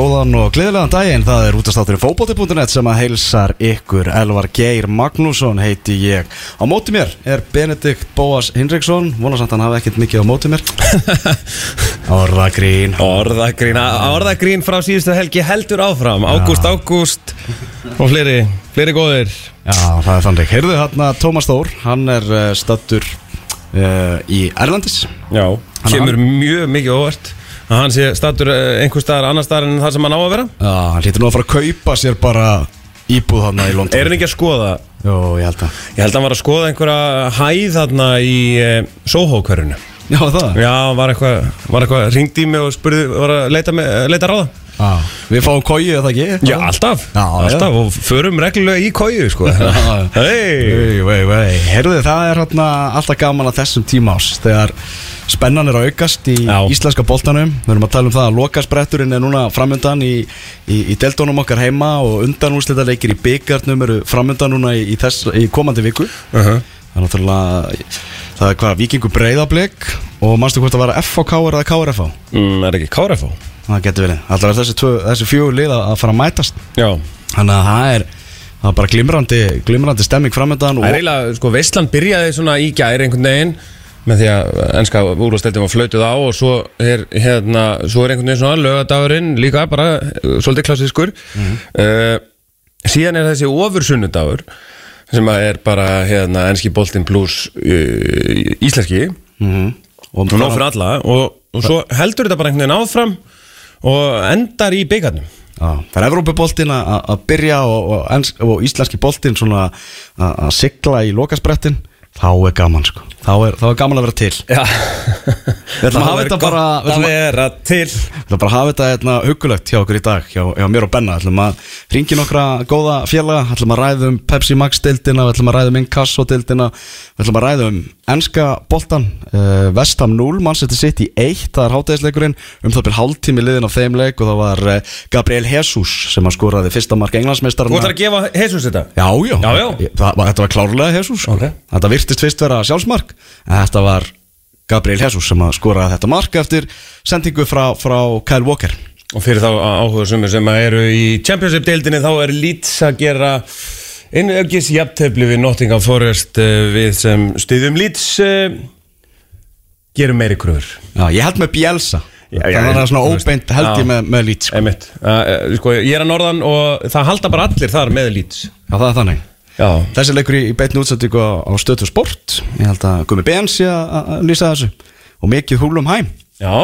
Góðan og gleðilegan daginn, það er útastátturinn fókbóti.net sem að heilsar ykkur. Elvar Geir Magnússon heiti ég. Á móti mér er Benedikt Bóas Hinriksson. Vonast að hann hafi ekkert mikið á móti mér. Orðagrín. Orðagrín, orðagrín frá síðustu helgi heldur áfram. Ágúst, Ágúst og fleiri, fleiri góðir. Já, það er þannig. Heyrðu hérna Tómas Þór, hann er uh, stattur uh, í Erlandis Já, kemur mjög mikið óvart að hann sé statur einhver staðar annar staðar en það sem hann á að vera? Já, hann hlýtur nú að fara að kaupa sér bara íbúð hann í London. Er hann ekki að skoða? Jó, ég held að. Ég held að hann var að skoða einhverja hæð þarna í eh, Soho-körunu Já, það? Já, var eitthvað, var eitthvað ringd í mig og spurði, var að leita, með, leita ráða Já, við fáum kóið, eða ekki? Já, alltaf, Já, alltaf og förum reglulega í kóju, sko. Vei, heyrðu það er hérna alltaf gaman að þessum tíma ás þegar spennan er að aukast í Já. íslenska boltanum. Við erum að tala um það að lokaspretturinn er núna framöndan í, í, í deltónum okkar heima og undanúslita leikir í byggarnum eru framöndan núna í, í, þess, í komandi viku. Uh -huh. það er náttúrulega það er hvað, vikingu breyðablik og manstu hvort að vera FHK eða KRFH mm, Er ekki KRFO? Það getur verið, alltaf þessi, þessi fjögur lið að fara að mætast. Já. Þannig að það er, það er bara glimrandi glimrandi stemming framöndan Það er eiginlega, sko, Veistland byrjaði svona í gæri einhvern veginn með því að ennska úrvasteldin var flautuð á og svo er, hérna, svo er einhvern veginn svona lögadagurinn líka bara uh, svolítið klassískur. Uh, síðan er þessi ofursunnudagur sem er bara hérna, ennski boltinn pluss uh, íslenski. Og nóg fyrir alla og, og svo heldur þetta bara einhvern veginn áfram og endar í byggarnum það er Evrópuboltinn að byrja og, og, og íslenski boltinn að sigla í lokasprettin þá er gaman sko. Þá er, þá er gaman að vera til. Já. Við ætlum að hafa þetta bara við ætlum að, vera til. við ætlum bara að hafa þetta hérna, hugulegt hjá okkur í dag hjá, hjá mér og Benna. Við ætlum að ringi nokkra góða félaga. Við ætlum að ræða um Pepsi Max dildina Við ætlum að ræða um Inkasso dildina Við ætlum að ræða um enska boltan uh, Vestham 0, Manchester City 1 Það er hátæðisleikurinn um það byrð hálftími liðin á þeim leik og það var uh, Gabriel Jesus sem að skoraði fyrsta mark englandsmeistarana Þú ætlar að gefa Jesus þetta? Já, já, Já, já. Það, þetta var klárlega Jesus sko. Ok. Þetta virtist fyrst vera sjálfsmark. En þetta var Gabriel Jesus sem að skoraði þetta mark eftir sendingu frá, frá Kyle Walker. Og fyrir þá áhuga sumir sem eru í Championship-deildinni þá er Leeds að gera einu öggis jafntefli við Nottingham Forest uh, við sem styðjum Leeds uh, gerum meiri kröfur. Já, ég held með Bielsa. Já, já, Það er svona óbeint held ég með, með Leeds sko. Einmitt. Uh, sko, ég er að norðan og það halda bara allir þar með Leeds. Já, það er þannig Já, Þessi leikur í, í beitni útsendingu á, á stötu sport. Ég held að Gumi Bens sé að lýsa þessu. Og mikið húlum hæm já.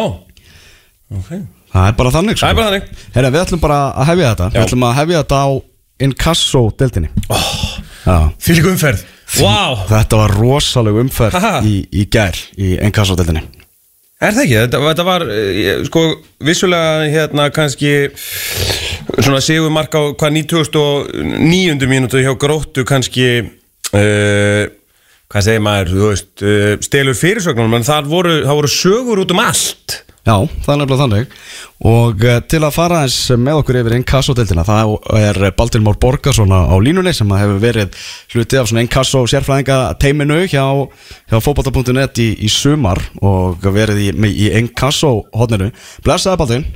Okay. Það er bara þannig sko. Það er bara þannig. Herra, við ætlum bara að hefja þetta. Já. Við ætlum að hefja þetta á Inkasso deildinni. Oh, Já. Því líka umferð Vá, Þetta var rosaleg umferð Haha. í, í gær í Enkasso-deldinni Er það ekki? Þetta, þetta var, eh, sko, vissulega hérna kannski svona sigur mark á hvað 99. mínútu hjá gróttu kannski uh, hvað segir maður, þú veist, uh, stelur fyrirsögnum, en það voru, það voru sögur út um allt. Já, það er nefnilega þannig og uh, til að fara eins með okkur yfir Enkasso-deldina það er Baldur Borgarsson á línunni sem hefur verið hluti af Enkasso sérfræðinga teiminu hjá, hjá fótbolta.net í, í sumar og verið í, í Enkasso hodninu. Blessaði Baldur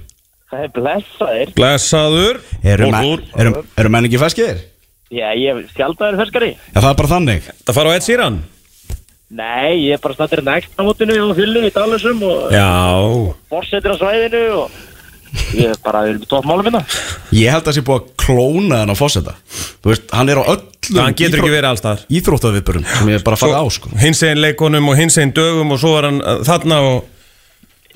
Það er blessaðir. Blessaður. Eru Og men, úr. eru, eru menn ekki feskir? Já, ég skjaldaður ferskari. Já, það er bara þannig Það fara á eitt síran? Nei, ég er bara snattir nægt á mótinu á fyllu í Dalusum og Já. borsetir á svæðinu og ég er bara, við erum í toppmálum minna. Ég held að það sé búið að klóna hann á fósetta Þú veist, hann er á öllum Hann getur ekki verið allstaðar. íþróttaviðbörum sem ég er bara að fara á sko Hins einn leikonum og hins einn dögum og svo var hann uh, þarna og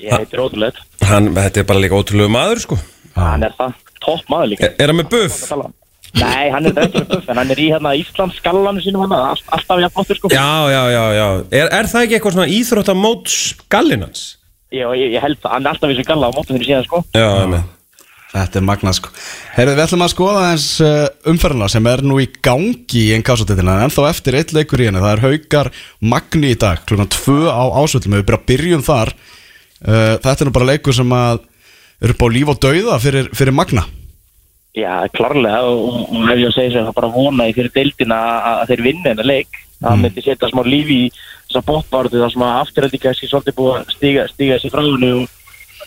Ég heitir ótrúlega. hann, þetta er bara líka ótrúlegu maður, sko. hann er það topp maður líka. Er er hann með buff? Nei, hann er ekki með buff en hann er í hérna Íslands skallanum sínum hann all, alltaf jafnflottur sko. Já, já, já, já. Er, er það ekki eitthvað svona íþróttamóts gallinans? ég, ég, ég held það, hann er alltaf í þessu galla á mótum fyrir síðan sko. Já, með Þetta er magnað sko. Heyrðu, við ætlum að skoða eins uh, umferðina sem er nú í gangi í einn kásatitina en þá eftir eitt leikur í henni, það er Haukar Magni í dag, klukkan 2 á ásvöldum við byrja að byrjum þar uh, Þetta er nú bara leikur sem að eru upp á líf og dauða fyrir, fyrir Magna. Já, klárlega. Og, og ef ég að segja sem það bara vona í fyrir deildina að, að þeir vinna hennar leik. Það myndi setja smá lífi í þessa bóttbáratu þar sem að afturhaldi kannski svolítið búið að stiga, stiga þessi fráðinu og,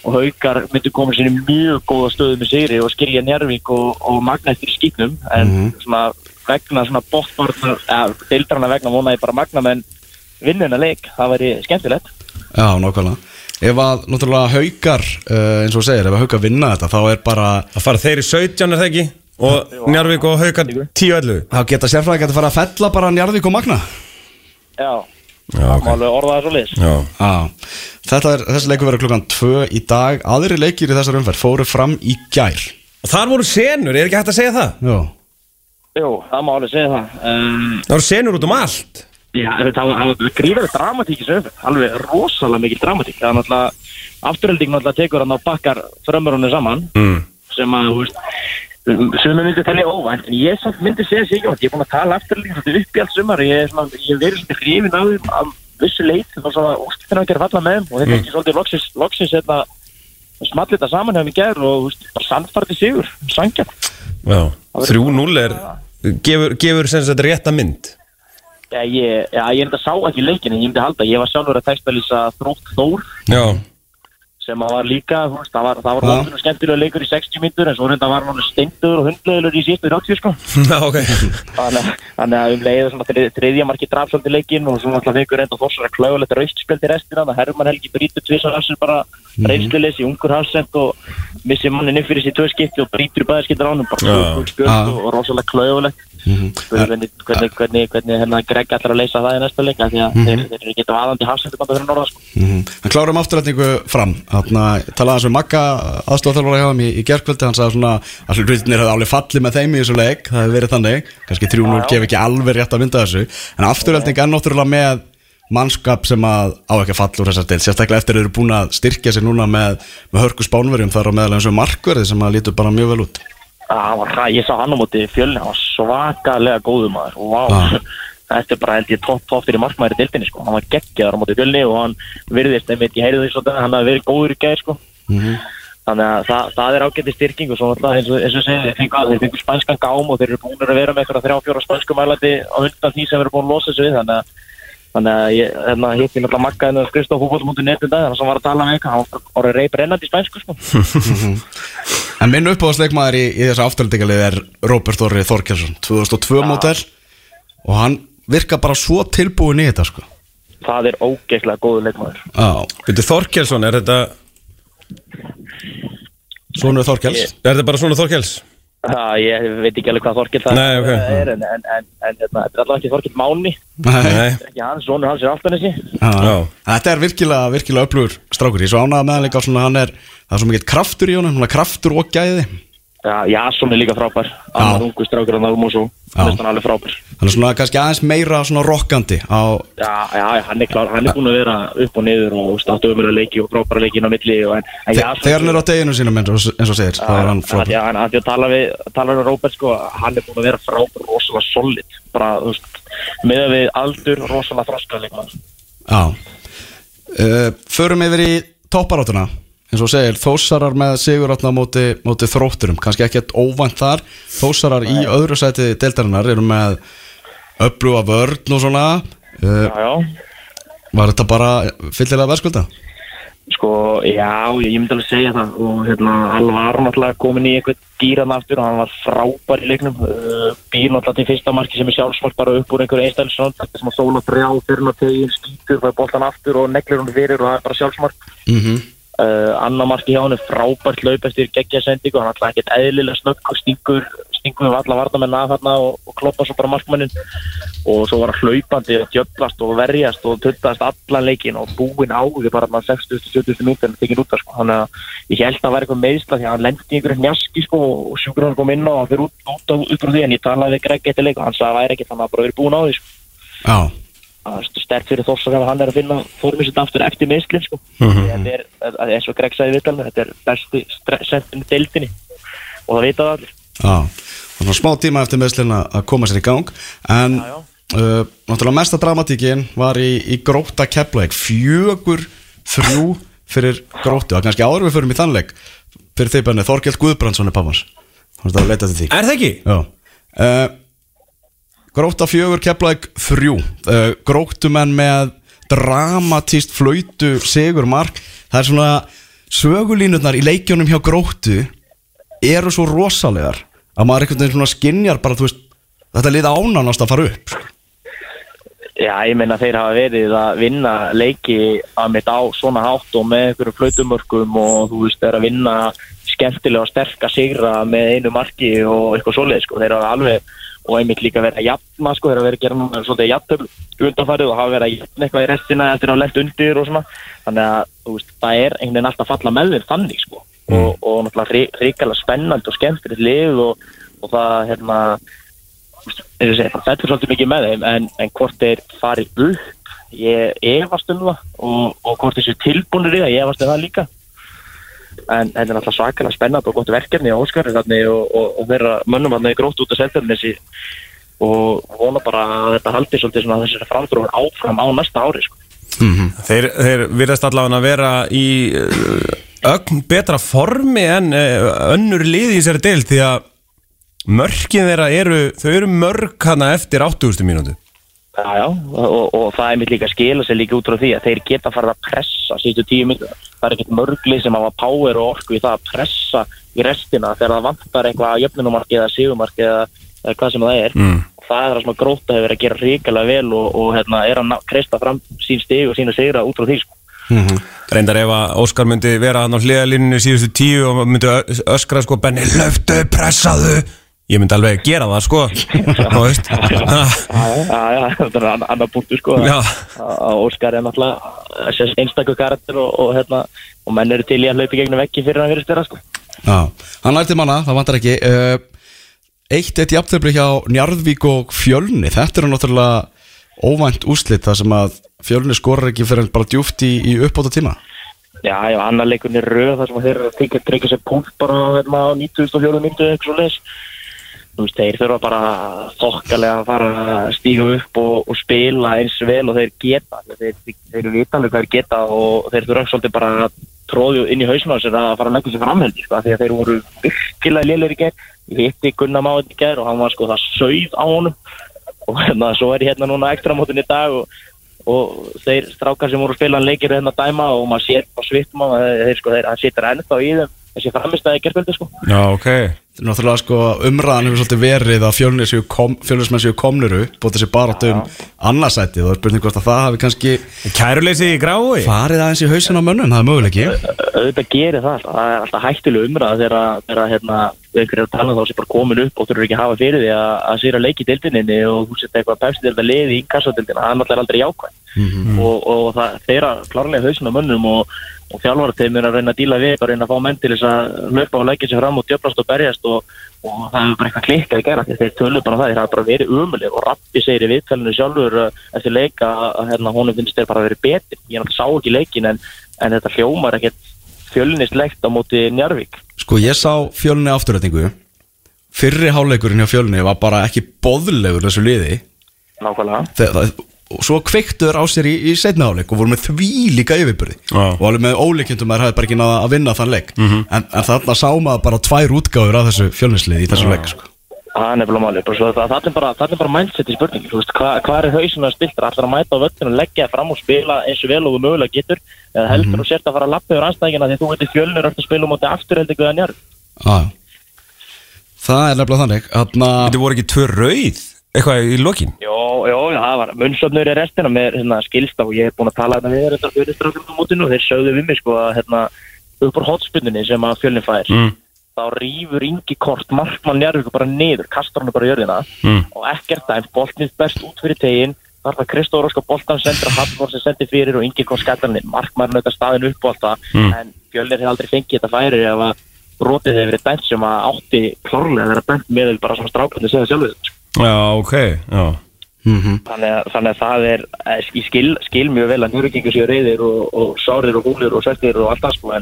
og haukar myndi koma sér í mjög góða stöðu með sigri og skilja Njarvík og, og magna eftir í skýtnum en svona vegna svona bóttbáratu ja, deildrana vegna vona ég bara magna menn vinna hennar leik, það væri skemmtilegt. Já, nákvæmlega Ef að, náttúrulega, Haukar, uh, eins og segir, ef að Haukar vinna þetta, þá er bara Það fara þeir í 17 er það ekki? Og Njarvík og Haukar 10-11 þá geta sérfræði að fara að fella bara Njarðvík og Magna? Já, Já, það ok. Má alveg orða það svo liðs Já, Já, þetta er, þessi leikur verður klukkan 2 í dag. Aðri leikir í þessar umferð fóru fram í gær. Og þar voru senur, er ekki hægt að segja það? Já, Jú, það má alveg segja það. Um, Það voru senur út um allt Já, það var gríðarlega dramatík í þessu umferð, alveg rosalega mikil dramatík. Það er náttúrulega, afturölding náttúrulega tekur hann á bakkar frömmurunni saman. Mm. sem að, þú veist sem myndi telja óvænt, en ég samt myndi segja sig ég er búin að tala afturölding þetta upp í allt sumar ég er svona, ég verið svolítið hrifin af þeim af vissu leit, þá svo að úrslitina að gera falla með þeim og þetta er ekki svolítið loksins, loksins hérna, smallit þetta saman hefum við gerð og sannfærdi sigur, sangja Já, 3-0 er gefur, gefur sem sagt rétta mynd Já, ég, já, ég enda sá ekki leikin en ég myndi halda, ég var sjálfur að textalýsa þrótt Þór. Já, sem að var líka, veist, það var, það var hóttunum skemmtilega leikur í 60 myndur en svo reynda var hann steindur og hundlegur í síðustu 80 sko. Já, ok. Þannig, þannig að um leiðu svona þrið, þriðja marki draf svolítið leikin og svo náttúrulega fengur reynda þossar að klauðulegt raustspjöld í restina það Herman Helgi brýtur tvisar hafsir bara Mhm. reynsluleysi, ungur hafsend og missi mannin upp fyrir sér tvö skipti og brýtur í bæðarskiptir ánum bara og, og rosalega klauðulegt Mhm. Hvernig, hvernig, hvernig, hvernig hérna Greg ætlar að leysa það í næsta leik af því að Mhm. þeir, þeir eru geta vaðandi hafsendur banda fyrir norða sko. mm En klárum afturlætningu fram. Talaði hans við Magga aðstofþjálfara hjá þeim í, í gerkvöldi hann sagði svona að hlutinir hefði alveg fallið með þeim í þessu leik. Það hefði verið þannig, kannski 3-0 gef ekki alveg rétt að mynda þessu. En afturlætning er náttúrulega með mannskap sem að á ekki að falla úr þessar deil sérstaklega eftir að þeir eru búin að styrkja sig núna með, með hörku spánverjum þar á meðal eins og markverði sem að lítur bara mjög vel út var hræ, ég sá hann á móti fjölni, hann var svakalega góður maður og vá, Já. þetta er bara held ég topp topp fyrir markmaður í dildinni sko, hann var geggjaður á móti fjölni og hann virðist, einmitt, ég heyrði því svolítið, hann hafi verið góður í gæð sko, Mhm. þannig að það, það er ágætti styrking og svo náttúrulega eins og, eins og segja, þeir fengu, þeir fengu spanskan gám og þeir eru búin að vera með eitthvað þrjá fjóra spansku mælandi á undan því sem eru búin að losa sig við, þannig að Þannig að ég hérna, hitti náttúrulega makka henni að skrifst á fútbolta.net um dag, þannig að hann var að tala með eitthvað, hann var orðið reyp rennandi í spænsku sko. En minn uppáðsleikmaður í, í þessu afturlætningalið er Róbert Orri Þorkjálsson 2002 mótel og hann virka bara svo tilbúin í þetta sko. Það er ógeðslega góður leikmaður. Já, Byrju Þorkelsson, er þetta svona Þorkjáls Er þetta bara svona Þorkels? Það, ég veit ekki alveg hvað Þorkill það Nei, ok. er, en, en, en, en hérna, þetta er allavega ekki Þorkill Máni, ekki hans, sonur hans er. Já. Já. Þetta er virkilega, virkilega öflugur strákur Ég svo ánægða með hann líka svona hann er Það er svo mikill kraftur í honum, svona kraftur og gæði Já, Jason er líka frábær, annar ungu strákur en það um og svo, Já. hann er alveg frábær. Hann er svona kannski aðeins meira svona rokkandi á, Já, já, hann er klár, hann er búin að vera upp og niður og státtu um að leiki og frábæra leiki inn á milli en, en þe Þegar hann er á deginu sínum eins og, eins og segir er Já, hann að því að tala við, tala við Róbert sko, hann er búin að vera frábær rosalega solid, bara, þú veist, með við aldur rosalega leikmann. Já. Uh, Förum yfir í topparáttuna eins og segir, Þósarar með sigurátna móti, móti þrótturum, kannski ekkert óvænt þar. Þósarar í öðru sæti deildarinnar eru með öfluga vörn og svona. Já, já. Var þetta bara fyllilega verðskulda? Sko, já, ég, myndi alveg segja það. Og hérna, hann var náttúrulega komin í eitthvað gýran aftur og hann var frábær í leiknum. Uh, býr náttúrulega til fyrsta marki sem er sjálfsmark bara upp úr einhverju einstæðlisson þetta sem að sóla þrjá fyrir tegin skýtur, það er boltan aftur og neglir hann fyrir og það er bara sjálfsmark. Mm -hmm. Uh, annar marki hjá hann er frábært laup eftir geggja sendingu, hann er alltaf ekkert eðlilega snögg og stingur, stingum við alla varnamenn að þarna og, og kloppa svo bara markmannin og svo var hann hlaupandi að djöflast og verjast og tuttast allan leikin og búinn á því bara að 60-70 minnir tekin út af sko. þannig að ég held að það var eitthvað meðsla því að hann lendi í einhverjum njaski sko, og sjúkur hann kom inn og hann fyrir út, út, út, út frá því en ég talaði við Greg eitt leik og hann sagði að það væri ekki þannig að bara verið búinn á því sko. Er stert fyrir þossar ef hann er að finna formið sitt aftur eftir meðslinn sko. þetta er, það er svo Greg sagði viðtalinu þetta er besti sentin í deildinni. Og það vita það allir. Já Það var smá tíma eftir meðslinn að koma sér í gang. En Já, já. uh, náttúrulega mesta dramatíkin var í, í gróta keflaðik Fjögur þrjú fyrir grótu Og kannski áður við förum í þannleik Fyrir því benni Þorkjell Guðbrandsson er pappans að Er það ekki? Já. Uh, Gróta fjögur keflaðik þrjú. Uh, Grótumenn með dramatíst flöytu sigur mark Það er svona sögulínutnar í leikjunum hjá grótu eru svo rosalegar að maður einhvern veginn svona skinjar bara, veist, þetta liða ánanast að fara upp sko. Já, ég meina þeir hafa verið að vinna leiki að mitt á svona hátt og með einhverjum flautumörkum og þú veist, þeir að vinna skemmtilega og sterka sigra með einu marki og eitthvað svoleið, sko, þeir hafa alveg og einmitt líka verið að jafna, sko, þeir hafa verið að gera núna svolítið jafntöfl undanfarið og hafa verið að jafna eitthvað í restina eftir að lett undir og svona, þannig að, veist, það er einhvern veginn alltaf að falla með þeir þannig, sko, og, og náttúrulega ríkala spennandi og skemmtilegt lið og, og það, hérna, það fellur svolítið mikið með þeim en, en hvort þeir farið upp ég efast um það og, og hvort þessu tilbúinir í það, ég efast um það líka en þetta er náttúrulega svakalega spennandi og gott verkefni á Óskari þannig og, og, og þeirra mönnum hann grótt út af seldarnessi og vona bara að þetta haldi svolítið svona þessari framdróður áfram á næsta ári sko. Þeir, þeir virðast allavega að vera í uh, ögn betra formi en uh, önnur lið í þessari deil því að mörkin þeirra eru, þau eru mörk hana eftir 80. mínútu Já, já, og, og það er mitt líka að skila sig líka út frá því að þeir geta farið að pressa síðustu tíu myndir. Það er ekkert mörgli sem hafa power og orku í það að pressa í restina þegar það vantar eitthvað jöfnunumarki eða sigumarki eða, eða hvað sem það er. Mm. Það er það sem að gróta hefur verið að gera ríkilega vel og, og hérna, er að kreista fram sín stig og sína sigra út frá því. Sko. Reyndar ef að Óskar myndi vera hann á hliðalínunni síðustu tíu og myndi öskra sko Benni, löftu, pressaðu Ég myndi alveg gera það sko Þú veist þetta er ann- annar punktu sko. Að- að Óskar er náttúrulega einstakur karakter og, og, hérna, og menn eru til í að hlaupa gegnum veggi fyrir að vera styrra sko. Já, hann lærti manna, það vantar ekki uh, Eitt eitt jafntöfli hjá Njarðvík og Fjölni Þetta eru náttúrulega óvænt úslit þar sem að Fjölni skorar ekki fyrir bara djúft í, í uppbóta tíma Já, já, annar leikunni röð þar sem þeir eru að tryggja, sér punkt bara hérna, á 9004 myndu eitthvað svo leis. Veist, þeir þurfa bara þokkalega að fara að stíga upp og, og spila eins vel og þeir geta. Þeir, þeir, eru vitanlega hvað þeir geta og þeir þurfa svolítið bara að tróðju inn í sér að fara að leggja sér framheldi, sko, því að þeir voru virkilega lélir í gerð. Ég hitti Gunnar Máð í gerð og hann var sko það sauð á honum og hérna, svo er ég hérna núna ekstra mótin í dag og og þeir strákar sem voru að spila hann leikir hérna dæma og maður sér á svittum á þeir, sko, þeir, hann situr ennþá í þeim þessi framistæði gerðböldu sko Já, ok Þetta er náttúrulega sko umræðan hefur svolítið verið að fjölnir séu kom, fjölnismenn séu komnir upp og þessi baráttu um annarsætið og það er spurning hvort að það hafi kannski Kæruleysi í grái? farið aðeins í hausin á mönnum, það er möguleiki. Auðvitað gerir það það er alltaf hættuleg umræða þegar þegar einhverjir að tala þá sem bara komin upp og þurfur ekki að hafa fyrir því að, að sýra leik í deildinni og þú setja eitthvað pepsi liði í kassadeildina, það er náttúrulega aldrei jákvæð og, og það þeirra klárlega hausin á mönnum og, og þjálfarateimur að reyna að díla við, að reyna að fá menn til þess að löpa og leggja sér fram og djöflast og berjast og, og það hefur bara eitthvað klikkað í gera því þeir tölu bara það, þeir hafa bara verið umulir og Rappi segir í viðtælinu sjálfur uh, eftir leika að hérna, honum finnst þeir bara verið betur ég sá ekki leikin en, en þetta hljómar ekkert fjölnislegt á móti Njarvík Sko ég sá fjölni afturrætingu Fyrri hálfleikurinn hjá fjölni var bara ekki boðlegur þessu liði. Nákvæmlega. Og svo kveiktuður á sér í, í setna hálfleik og voru með því líka yfirbyrði og alveg með að það hefði bara ekki náða að vinna þann leik. En, en þarna sá maður bara tvær útgáfur af þessu fjölnislið í þessu leik sko. Það er nefnilega málið, það, það er bara, það bara mindset í spurningi, hvað hva er hausin að stilta, allar að mæta á völdinu og leggja það fram og spila eins og vel og þú mögulega getur? Eða heldur þú sért að fara að lappa yfir anstæðingina því þú veitir fjölnir að spila um átti afturheldi guða njörg? Ah. Það er nefnilega þannig Þarna, Þetta voru ekki tvö rauð? Eitthvað í lokin? Jó, jó, það var munnsöfnur í restina með hérna, skilsta og ég er búin að tala þetta við þetta fyrir strákum á mótinu og þeir sögðu við mig sko að hérna upp á hotspinnunni sem að fjölni fær. Mm. Þá rýfur yngi kort markmann Njarvík bara niður, kastar hann bara í jörðina Mm. og ekkert dæmt, boltnið best út fyrir tegin þar var Kristóf Rósk og boltan sendur að Hallvor sem sendi fyrir og yngi kort skattar hann markmann þetta staðin upp og allt það Mm. en Fjölnir hefur aldrei fengið þetta færi ef að brotið hefur verið dæmt sem að átti klárlega að vera dæmt með bara svona strákandi segja sjálfur Já, ok, já Mhm. þannig að, þannig að það er eh, ég skil, skil mjög vel að njörgingur séu reyðir og, og sárir og húlir og svettir og allt það sko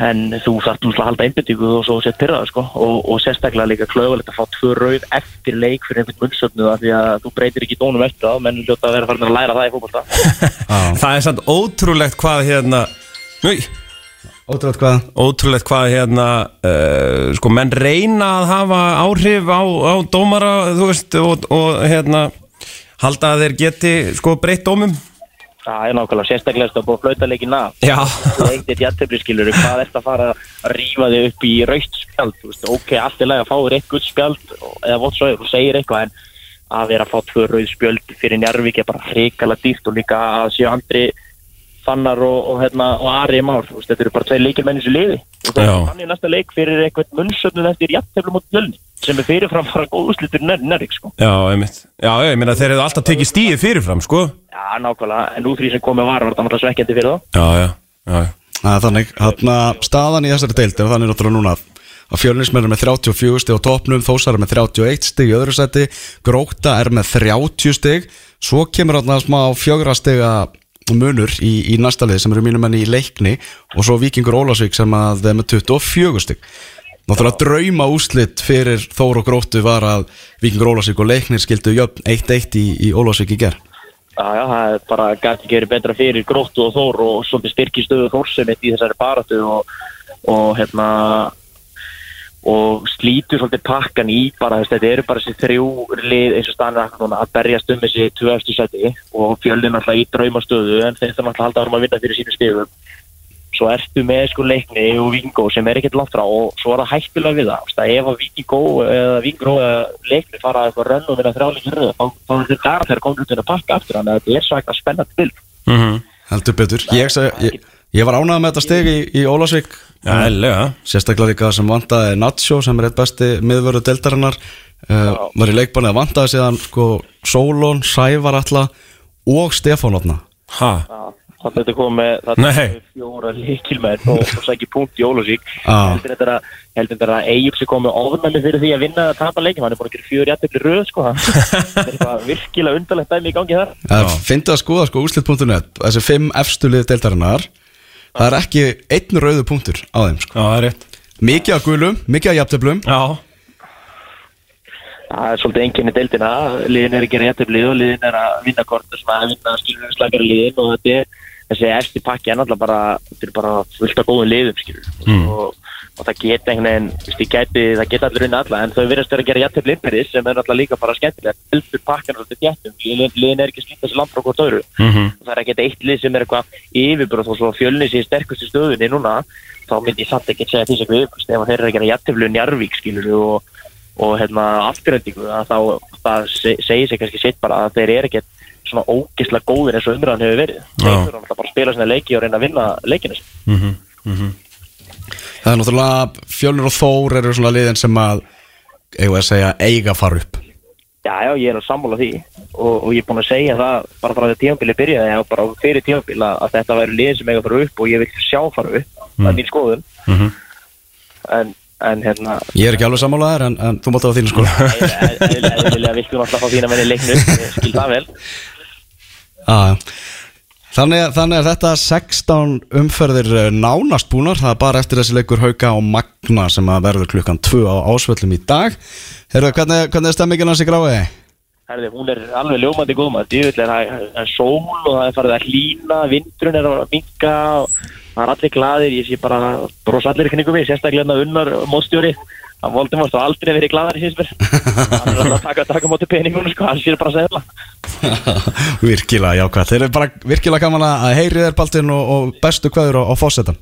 en, þú þarf náttúrulega að halda einbyttingu og svo sett pyrraða sko. Og, og sérstaklega líka klöfulegt að fá tvö rauð eftir leik fyrir einhvern munnsöfnu af því að þú breytir ekki dónum eftir það menn hljóta að vera farin að læra það í fókbalta Það er samt ótrúlegt hvað hérna Núi, Ótrúlega hvað? ótrúlegt hvað hérna uh, sko menn reyna að hafa áhrif á, á dómara þú veist og, og hérna halda að þeir geti sko breytt dómum Það er nákvæmlega. Sérstaklega að búið að flauta leikin af Já, þú eitt eitt jættefli skilur hvað ert að fara að rífa þig upp í raukt spjald, þú veist, ok, allt er lega að fá þér eitt gutt spjald, eða vott svo þú segir eitthvað, en að vera að fá tvö rauð spjöld fyrir Njarvík er bara hrikalega dýrt og líka að séu andri fannar og, og, hérna, og Ari Már, þú veist, þetta eru bara tveir leikir menn í þessu liði. Það er næsta leik fyrir eitthvað munnsöfnum eftir jættefli mot fjölni sem er fyrirfram fara góð úslitur Njarvík, sko. Já, einmitt. Já, ég meina þeir hefðu alltaf tekið stíði fyrirfram sko. Já, nákvæmlega, en því sem komið var var það náttúrulega svekkjandi fyrir þá. Já, já, já er þannig, þarna staðan í þessari deild er þannig náttúrulega núna að fjölnismenn er með 34 stig á topnum, Þósar er með 31 stig í öðru seti, Gróta er með 30 stig, svo kemur þarna smá fjögra stiga munur í, í næsta lið sem eru mínum enn í leikni og svo Víkingur Ólásvík sem að er með 24 stig. Náttúrulega drauma úslit fyrir Þór og Grótu var að Víkingur Ólásvík og leiknir skildu jöfn 1-1 í, í Ólásvík í gerð. Já, já, það er bara gæti ekki verið betra fyrir gróttu og þór og svolítið styrki stöðu þórsemitt í þessari baratu og, og hérna og slítur svolítið pakkan í bara þess, þetta eru bara þessi þrjú lið eins og stannir núna að berjast um þessi tvö eftir seti og fjölinn alltaf í draumastöðu en þeir þarf alltaf að halda árum að vinna fyrir sínu stigum svo ertu með sko leikni og Vingó sem er ekkert langt frá og svo er það hættulega við það, það ef að Vingó eða Vingó eða leikni fara eitthvað rönn og vinna þrjáleikin röð þá, er þetta gara þegar komur út að pakka aftur þannig að þetta er svo eitthvað spennandi bild mm Heldur betur. Ég, ég, ég var ánægð með þetta steg í, í Ólásvík Já, eðlilega Sérstaklega líka sem vantaði Nacho sem er eitt besti miðvörðu deltarinnar uh, var í leikbanni að vantaði síðan sko, Solon, Sævar Alla og Stefán Otna Ha, þannig að þetta kom með fjóra líkilmenn og, og sækja punkt í Ólafsvík. Já. heldur þetta að að Eyjup sem kom með ofnæmi fyrir því að vinna að tapa leikin hann er búin að gera fjögur jættefli röð sko það er eitthvað virkilega undarlegt dæmi í gangi þar. Uh, Fyndi að skoða sko úslit.net þessi fimm efstu lið deltarinnar það er ekki einn rauðu punktur á þeim sko. já, það er rétt. Mikið af gulum, mikið af jafntöflum Já, það er svolítið enginni deildina. Liðin er að gera jættefli og liðin er að vinna kort svona að vinna skilur slagara liðin og þetta er þessi eftir pakki er náttúrulega bara þetta er bara fullt af góðum liðum skilur Mm. og, og það geta einhvern veginn ég gæti, það geta allir unna alla en þau virðast vera að gera jættefli innbyrðis sem er náttúrulega líka bara skemmtilegt heldur pakkan þéttum liðin, liðin er ekki að slíta þessi land frá hvort öðru Mhm. það er ekkert eitt lið sem er eitthvað yfirbúr og svo fjölni sér sterkustu stöðunni núna þá myndi ég samt ekki segja því sem við ef þeir eru að gera jættefli Njarvík skilur og, og hérna afturhendingu að þá það se- segir sig kannski sitt bara að þeir eru ekkert svona ógislega góðir eins og umræðan hefur verið. Þeir eru náttúrulega bara að spila svona leiki og reyna að vinna leikinu mhm, mhm. Það er náttúrulega fjölnir og þór eru svona liðin sem að við að segja eiga fara upp. Já, já, ég er að sammála því. Og, og ég er búin að segja það bara frá því að tímabili byrjaði og bara fyrir tímabili að þetta væri liðin sem eiga að fara upp og ég vil sjá fara upp. Það er mín skoðun. Mhm. en, en hérna Ég er ekki alveg sammálaðar en, en þú mátt á þínu sko eðlilega viltu náttúrulega fá þína menni leiknu ég skil það vel Já, þannig, þannig að þetta 16 umferðir eh, nánast búnar, það er bara eftir þessi leikur Hauka og Magna sem að verður klukkan 2 á ásvöllum í dag. Herðu, hvernig, hvernig er stemmingin hans í gráði? Herði, hún er alveg ljómandi góð maður. Djúvill er það er sól og það er farið að hlýna vindrun er að minka það er allir glaðir. Ég sé bara bros allir í knygum við sérstaklega hérna unnar móðstjóri voldi mást og aldrei verið glaðar í síðan hann er alltaf að taka, taka móti peningunum sko, hann sér bara að segla virkilega jákvæð, þeir eru bara virkilega gaman að heyri þér Baltin og, og bestu kveður á, á fósettan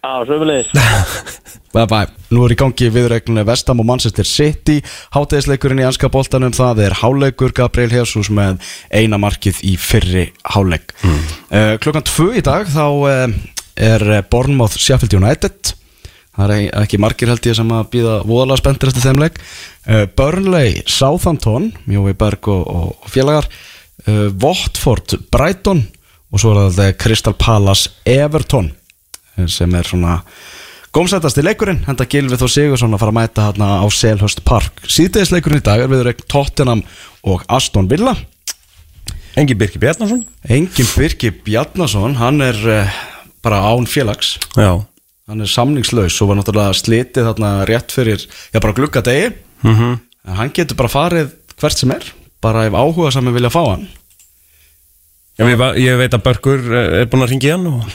á, sömulegis Bye bye. Nú er í gangi viðregninu Vestam og Manchester City. Hátegisleikurinn í anska boltanum Það er háleikur Gabriel Jesus með eina markið í fyrri háleik mm. Klukkan tvö í dag Þá uh, er Bournemouth Sheffield United Það er ekki margir held ég sem að býða voðalega spenntir eftir þeim leik. Uh, Burnley, Southampton Jói Berg og, og, og félagar. Uh, Watford, Brighton og svo er það Crystal Palace Everton eh, sem er svona gómsættasti leikurinn henda Gilvi þó Sigursson að fara að mæta hérna á Selhurst Park. Síðdegisleikurinn í dag er við reikn Tottenham og Aston Villa. Engi Birki Bjarnason. Engin Birki Bjarnason, hann er bara án félags. Já hann er samningslaus og var náttúrulega slitið þarna rétt fyrir, já bara glugga degi mm en hann getur bara farið hvert sem er bara ef áhuga saman vilja fá hann. Ég, ég veit að Börgur eh, er búin að ringi hann og...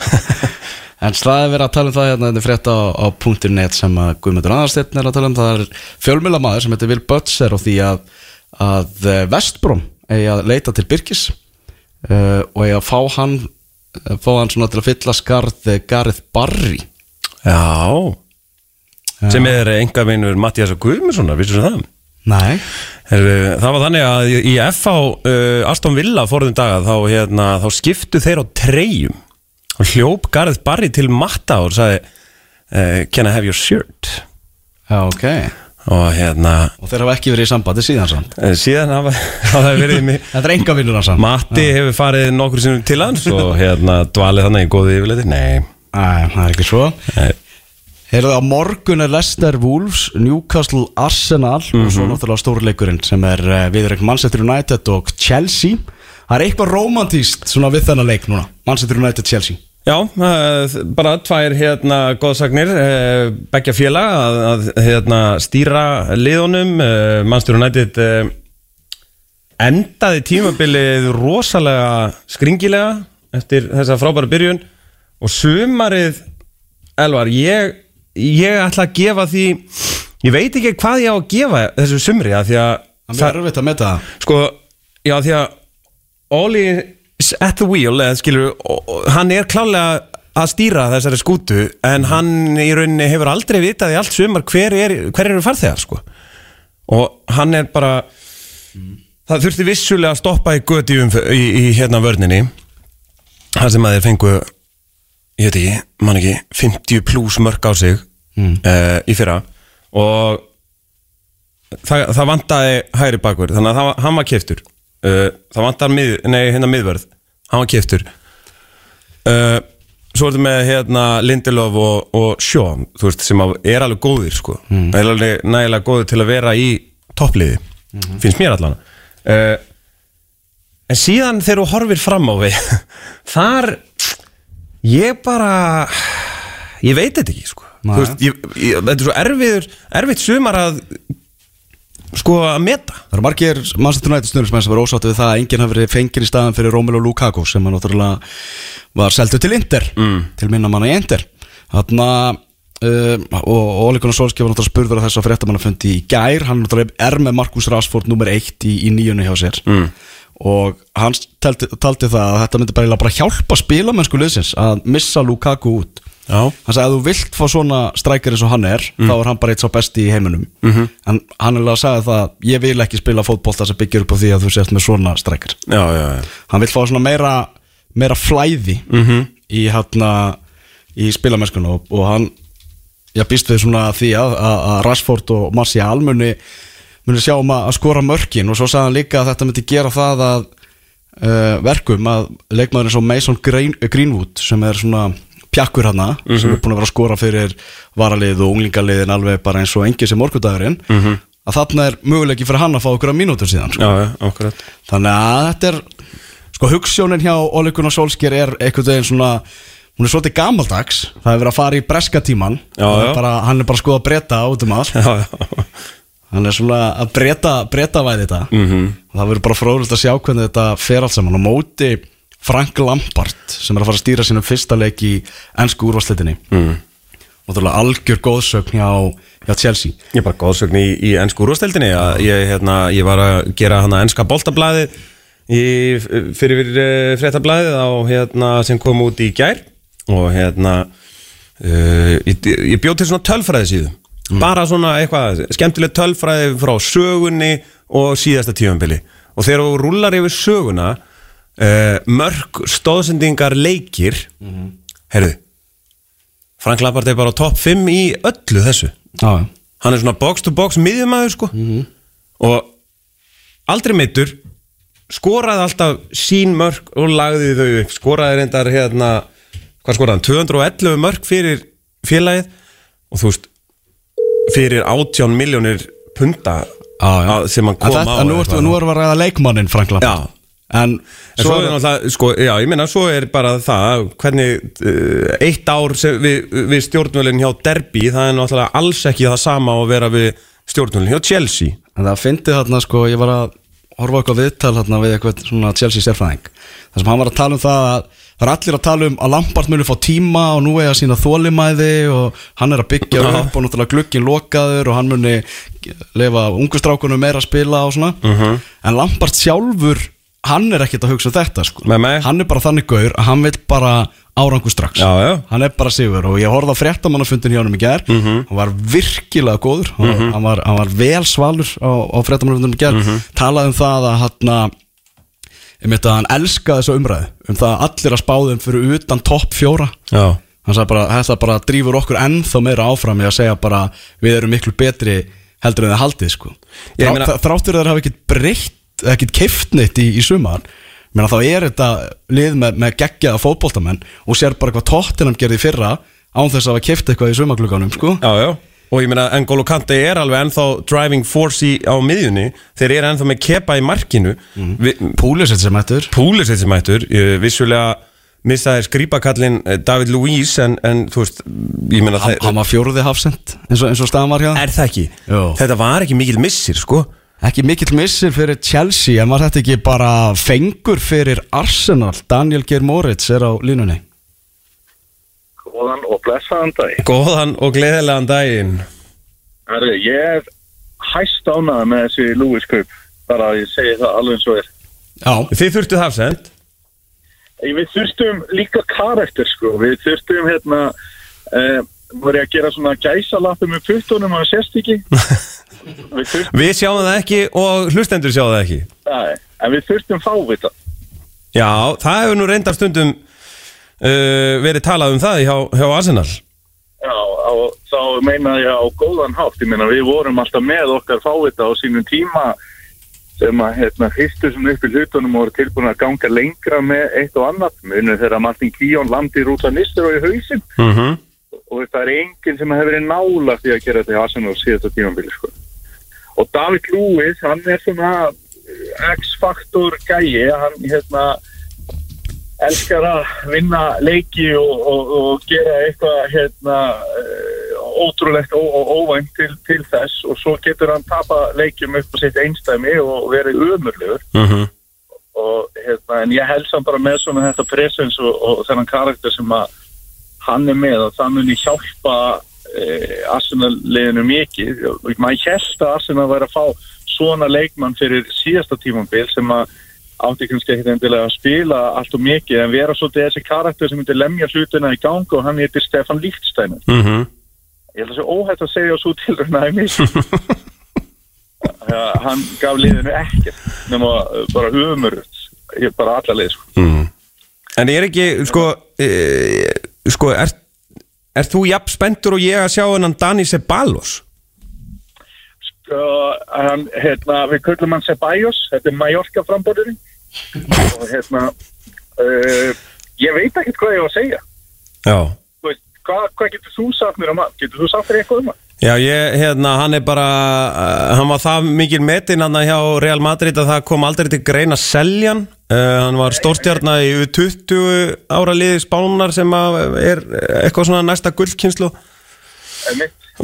en staðið verið að tala um það hérna þetta er frétt á, á .net sem að Guðmundur Aðarsteinn er að tala um. Það er fjölmjöla maður sem heitir Will Butzer og því að, að Vestbróm eigi að leita til Birkis uh, og eigi að fá hann eh, fá hann svona til að fylla skarð eh, Gareth Barry. Já. Sem er enga vinur Mattias og Guðmundssonar, vissur það? Nei. Heru, það var þannig að í FH uh, Aston Villa fórðum daga þá, hérna, þá skiptu þeir á treyjum. Og hljóp Gareth Barry til matta og sagði uh, Can I have your shirt? Já, ok og hérna Og þeir hafa ekki verið í sambandi síðan samt. Uh, síðan hafa hafa verið mig Þetta er enga vinnur hans samt. Matti hefur farið nokkur sinnum til hans og hérna dvalið þannig í góði yfirleiti Nei, Æ, það er ekki svo. Heyrðu á morgun er Leicester Wolves, Newcastle Arsenal og svo náttúrulega stórleikurinn sem er uh, viðreik Manchester United og Chelsea. Það er eitthvað romantíst svona við þennan leik núna Manchester United Chelsea Já, uh, bara tvær hérna góðsagnir uh, Beggja félag að, að hérna, stýra liðunum. Manchester United uh, endaði tímabilið rosalega skringilega eftir þessa frábæra byrjun og sumarið Elvar, ég, ég ætla að gefa því ég veit ekki hvað ég á að gefa þessu sumri að því að Það er erfitt að meta. Það sko, já því að is at the wheel eða skilur, hann er klálega að stýra þessari skútu en hann í rauninni hefur aldrei vitað í allt sumar hver, er, eru farþegar sko. og hann er bara það þurfti vissulega að stoppa í göti í, í, í hérna vörninni það sem að þeir fengu ég veit ekki, man ekki 50 pluss mörg á sig mm. í fyrra og það, það vantaði hægri bakur þannig að það, hann var keftur uh, það vantar mið, nei, hérna miðvörð. Hann var keftur uh, svo er þetta með hérna Lindelof og, og þú veist, sem er alveg góðir sko. Mm. er alveg nægilega góðir til að vera í toppliði, finnst mér allan. Uh, en síðan þegar þú horfir fram á við þar ég bara ég veit þetta ekki sko. Veist, ég, ég, þetta er svo erfiður erfitt sumar að sko að meta Það eru margir Manchester United snurðismenn sem var ósáttu við það að enginn hafi verið fenginn í staðan fyrir Romelu Lukaku sem hann náttúrulega var seldu til Inter mm. til minna manna í Inter Þarna uh, og Ole Gunnar Solskjaer var náttúrulega spurður að þess að fréttamannafundi í gær hann náttúrulega er með Markus Rashford nummer eitt í, í nýjunni hjá sér mm. og hann taldi, taldi það að þetta myndi bara, hjálpa spilamennsku liðsins að missa Lukaku út. Hann sagði að þú vilt fá svona strækjar eins og hann er þá er hann bara eitt sá besti í heiminum -hmm. en hann er alveg að sagði það ég vil ekki spila fótbolta sem byggir upp á því að þú sést með svona strækjar já, já, já. hann vil fá svona meira meira flæði -hmm. í hérna í spilamennskunum og, og hann ég býst við svona því að, að, að Rashford og Martial muni muni sjá um að, að skora mörkin og svo sagði hann líka að þetta myndi gera það að uh, verkum að leikmaður eins og Mason Green, Greenwood sem er svona pjakkur hana sem er búin að vera að skora fyrir varalið og unglingaliðin alveg bara eins og engi sem morgundagurinn -hmm. að þarna er möguleiki fyrir hann að fá okkur að mínútur síðan sko. já, akkurat þannig að þetta er sko hugssjónin hjá Ole Gunnar Solskjær er einhvern veginn svona hún er svolítið gamaldags það hefur verið að fara í breska tíman Já, hann, er bara, hann er bara að skoða að breyta út um allt já, já. hann er svona að breyta, breyta væði þetta Mhm. -hmm. það verður bara fróðilegt að sjá hvernig þetta fer allt saman og móti Frank Lampard sem er að fara að stýra sínum fyrsta leik í ennsku úrvarsleitinni mm. og það er algjör góðsögn hjá, hjá Chelsea. Ég er bara góðsögn í, í ennsku úrvasteldinni að ég, hérna, ég var að gera hana ennska boltablaðið í, fyrir fréttablaðið á, hérna, sem kom út í gær. Og hérna uh, ég, ég bjóð til svona tölfræði síðu bara svona eitthvað skemmtileg tölfræði frá sögunni og síðasta tífambili og þegar þú rúlar yfir söguna uh, mörg stóðsendingar leikir. Mm -hmm. heyrðu Frank Lampard er bara á topp 5 í öllu þessu. Já. Hann er svona box to box miðjumæður sko. Og aldrei meittur Skoraði alltaf sín mörk og lagði þau upp. Skoraði reyndar hérna Hvað skoraði hann? 211 mörk fyrir félagið. Og þú veist Fyrir 18 miljónir punta á- Sem hann kom á en nú, erum við að ræða leikmannin Frank Lampard. En En svo er náttúrulega, sko, já, ég meina, svo er bara það, hvernig uh, eitt ár við, við stjórnvölinn hjá Derby, það er náttúrulega alls ekki það sama að vera við stjórnvölinn hjá Chelsea. En það fyndi þarna sko, ég var að horfa okkur viðtal þarna við eitthvað svona Chelsea sérfræðing. Þar sem hann var að tala um það að það er allir að tala um að Lampard muni fá tíma og nú eiga sína þólimæði og hann er að byggja upp og náttúrulega glukkin lokaður og hann muni lefa ungustrákunum meira að spila og svona. En Lampard sjálfur hann er ekkert að hugsa um þetta sko Nei, nei. hann er bara þannig gaur að hann vil bara árangu strax Já, já. hann er bara sigur og ég horfði á fréttamannafundin hjá hann í gær Mhm. hann var virkilega góður hann, hann, var, hann var vel svalur á, á fréttamannafundin í gær Mhm. talaði um það að hann um þetta að hann elskaði þessu umræðu um það að allir að spáðum fyrir utan topp fjóra Já. hann sagði bara, þetta bara drífur okkur ennþá meira áfram í að segja bara við erum miklu betri heldur en það haldið sko Ég Þrá, meina- þráttur þeir hafa ekkert breytt ekkert keift neitt í, í sumar menn þá er þetta lið með, með geggjaða fótboltamenn og sér bara hvað tóttinam gerði fyrra án þess að hafa keift eitthvað í sumarklukkanum sko Já, já. Og ég meina, N'Golo Kante er alveg ennþá driving force í, á miðjunni, þeir eru ennþá með kepa í markinu. Mm. Púlisett sem ættur Púlisett sem ættur, vissulega missaði skrýpakallin eh, David Luiz, en, en þú veist, hann, var fjóruði hafsend eins og, og staðan var hjá. Er það ekki? Jú. Þetta var ekki mikil missir, sko. Ekki mikill missir fyrir Chelsea en var þetta ekki bara fengur fyrir Arsenal Daniel Geir Moritz er á línunni Góðan og blessaðan dag. Góðan og gleðilegan daginn. Herri, ég er hæst ánað með þessi Lewis kaup. Bara að ég segi það alveg eins og er. Já, Þið þurftuð hafsend. Ég, Við þurftum líka karakter sko. Við þurftum hérna, uh, voru ég að gera svona gæsalappi með puttunum að sérst ekki. við Við sjáum það ekki og hlustendur sjáum það ekki. nei, en við þurftum fávita. Já, það hefur nú reyndar stundum uh, verið talað um það hjá, hjá Arsenal. Já, og þá meina ég á góðan hátt. Ég meina við vorum alltaf með okkar fávita á sínum tíma sem að hérna hristu sem upp í hlutunum voru tilbúin að ganga lengra með eitt og annað. Munið þegar Martin Kíón landi rúta nistur og í hausinn. Mm -hmm. og það er enginn sem hefur verið nálagt í að gera þetta í Arsenal síðasta tímambili sko. Og David Lewis hann er svona eh, X-faktor gæi. Hann hérna elskar að vinna leiki og, og, og gera eitthvað hérna eh, ótrúlegt og, óvænt til, til þess. Og svo getur hann tapa leikjum upp á sitt einstæmi og verið umurlegur Mm -hmm. og hérna, en ég held samt bara með svona þetta presens og, og þennan karakter sem að hann er með. Og það muni hjálpa eh, Arsenal-liðinu mikið og maður held að Arsenal væri að fá svona leikmann fyrir síðasta tímambil sem að átti kannski ekkit endilega að spila allt og mikið en vera svolítið þessi karakter sem myndi lemja hlutina í gang og hann heitir Stefan Líftstein Mm -hmm. ég held að það sé óhætt að segja svo til Ja, hann gaf liðinu ekkert nema bara humurut bara alla lið sko. Mm. En er ekki, sko, e, sko, er, er þú jafn spenntur og ég að sjá hennan Dani Ceballos? Sko, hann, hérna, við köllum hann Ceballos þetta er Mallorca frambóðurinn og hérna uh, ég veit ekkert hvað ég var að segja Já. Þú veist, hvað, hvað getur þú sagt mér um hann? Getur þú sagt mér eitthvað um hann? Já, ég, hérna, hann er bara, uh, hann var það mikil metin hann hjá Real Madrid að það kom aldrei til grein að selja hann. Uh, hann var stórstjarnar í 20 ára liði spánar sem er eitthvað svona næsta gullkynslu.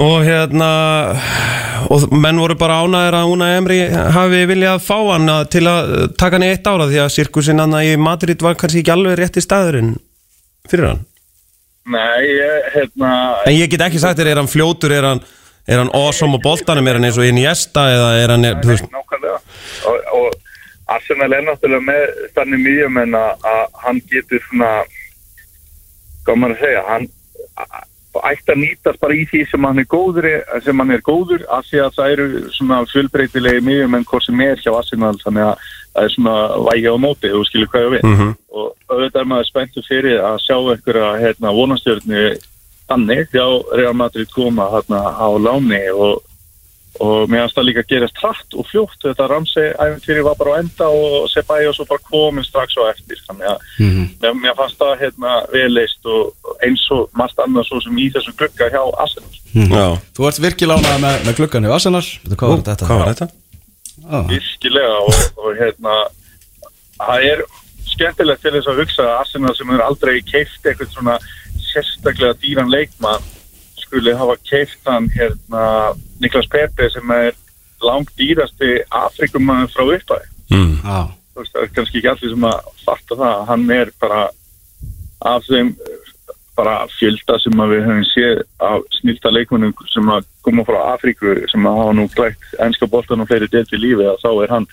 Og hérna, og menn voru bara ánæðir að Una Emri hafi viljað fá hann til að taka hann í eitt ára því að sirkusinn hann í Madrid var kannski ekki alveg rétti staðurinn fyrir hann. Nei, ég, hérna En ég get ekki sagt þér, er hann fljótur, er hann, er hann awesome á boltanum, er hann eins og Iniesta eða er hann, þú veist, nákvæmlega. Og, og Arsenal er náttúrulega með þannig mýjum en að hann getur svona hvað maður að segja hann ætti að nýtast bara í því sem hann er góður sem hann er góður af því að það eru svona fjölbreytilegi mýjum en hvort sem er hjá Arsenal þannig að það er svona vægi á móti þú skilur hvað ég við. Mhm. og auðvitað er maður spenntur fyrir að sjá einhverja hérna, vonastjörnu þannig hjá Real Madrid koma þarna á láni og, og mér finnst það líka að gerast hratt og fljótt. Þetta Ramsey æfintýri var bara á enda og Ceballos var bara komin strax á eftir. Þannig að mér, mér fannst það hérna vel leist og eins og margt annað svo sem í þessum glugga hjá Arsenal. Já, Þú ert virkilega ánægð með, með gluggan í Arsenal. Veitu, Hvað var þetta? hvað var þetta? Ah. virkilega og, og hérna það er skemmtilegt til þess að hugsa að Arsenal sem er aldrei keift eitthvað svona sérstaklega dýran leikmann skuli hafa keift hann hérna Niklas Pepe sem er langt dýrasti Afrikumann frá uppæði Mm. Já, þú veist, það er kannski ekki allir sem að fatta það, hann er bara af þeim bara fjölda sem við höfum séð af snilta leikmennum sem koma frá Afríku sem hafa nú glætt ennska boltan og fleiri delt í lífi að þá er hann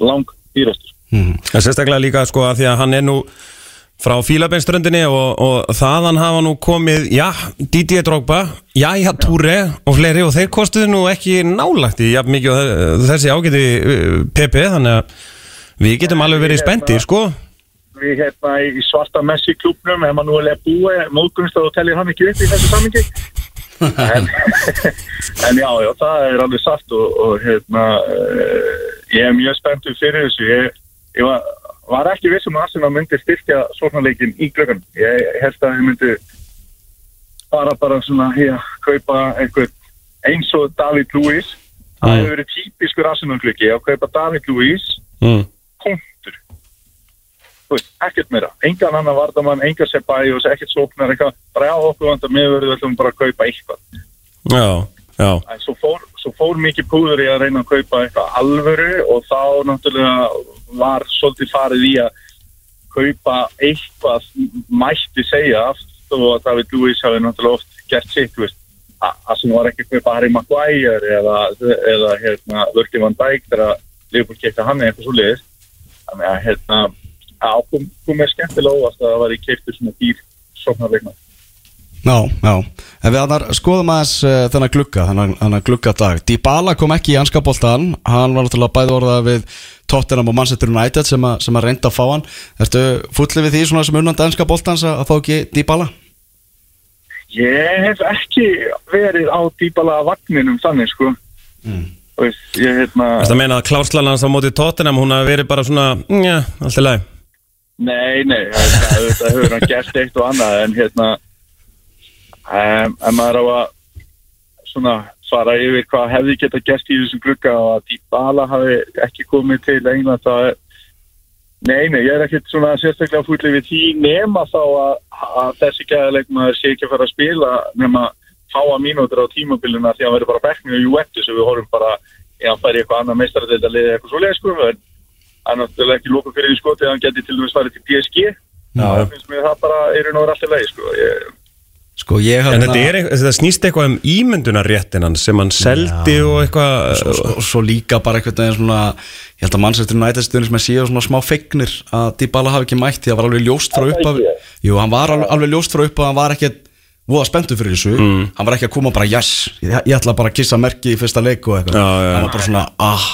lang dýrastur. En sérstaklega líka sko að því að hann er nú frá Fílabeinströndinni og, og þaðan hafa nú komið, já, Didier Drogba, já, Túre og fleiri og þeir kostuðu nú ekki nálagt í jafn mikið og þe- þessi ágæti uh, Pepe, þannig að við getum alveg verið spendir, sko. Við hérna í svarta Messi klubnum, ef maður nú er búið, móðgunst og tellir hann ekki upp í þessu samingi. en, en já, já, það er alveg satt og, og hérna, uh, ég er mjög spenntur fyrir þessu. Ég, ég var, var ekki vissum að Arsenal myndi styrkja svona leikin í glöggan. Ég held að ég myndi bara bara svona hér, kaupa einhvern eins og David Luiz. Það hefur verið típiskur Arsenal glöggi að kaupa David Luiz Mm. þú veist, ekkert meira, engan annan vardamann engan Sebajos, ekkert sóknar eitthvað, bara á okkur vandar meðverðu ætlum bara að kaupa eitthvað, Já, já, en svo fór, svo fór mikið púður í að reyna að kaupa eitthvað alvöru og þá náttúrulega var svolítið farið í að kaupa eitthvað mætti segja aft og að David Lewis hafi náttúrulega oft gert sitt, veist. Að að sem var ekki að kaupa Harry Maguire eða, eða hérna, Virgil van Dijk þegar Liverpool kekta hann eitthvað svo liðist þannig að hérna að kom, kom mér skemmtilega óvast að það var í keiptu svona dýr sóknarleikna já, já En við annar skoðum aðeins uh, þennan glugga þennan, þennan gluggadag Dybala kom ekki í anskaboltan hann var náttúrulega bæði orðað við Tottenham og Manchester United sem, a, sem að reynda að fá hann Ertu fullið við því svona sem unnandi anskaboltans að, að fá ekki Dybala? Ég hef ekki verið á dýbala vagninum þannig sko Mm. og veist, ég hérna þetta meina að klárslan hans á móti Tottenham, hún hafi verið bara svona, já, allt í lagi. Nei, nei, þetta, hefur hann gert eitt og annað en hérna um, en maður á að svona fara yfir hvað hefði geta gert í þessum glugga og að Dybala hafi ekki komið til England það er Nei, nei, ég er ekkert svona sérstaklega fúllið við því nema þá að, að þessi gæðalegmaður sé ekki að fara að spila nema fáa mínútur á tímabilina því að hann verður bara bekknið í Juventus og við horfum bara, ef hann fær í eitthvað annað meistaradölda liðið eitthvað svo leið sko en er náttúrulega ekki lókum fyrir því sko þegar hann geti til dæmis farið til PSG það finnst mér það bara er nú alltaf leið sko ég, Sko ég En hérna þetta, er, eitthvað- þetta snýst eitthvað um ímyndunarréttin hans sem hann seldi og eitthvað og, og svo líka bara einhvern veginn svona ég held að Manchester United stundin sem að séu svona smá feignir að Dybala hafi ekki mætt því að það var alveg ljóst frá upp af? Jú, hann var alveg, alveg ljóst frá upp að hann var ekki voða spenntur fyrir þessu. Hann var ekki að koma bara yes, ég, ég ætla bara að kissa merki í fyrsta leik og eitthvað. Já, já. hann var bara svona ah,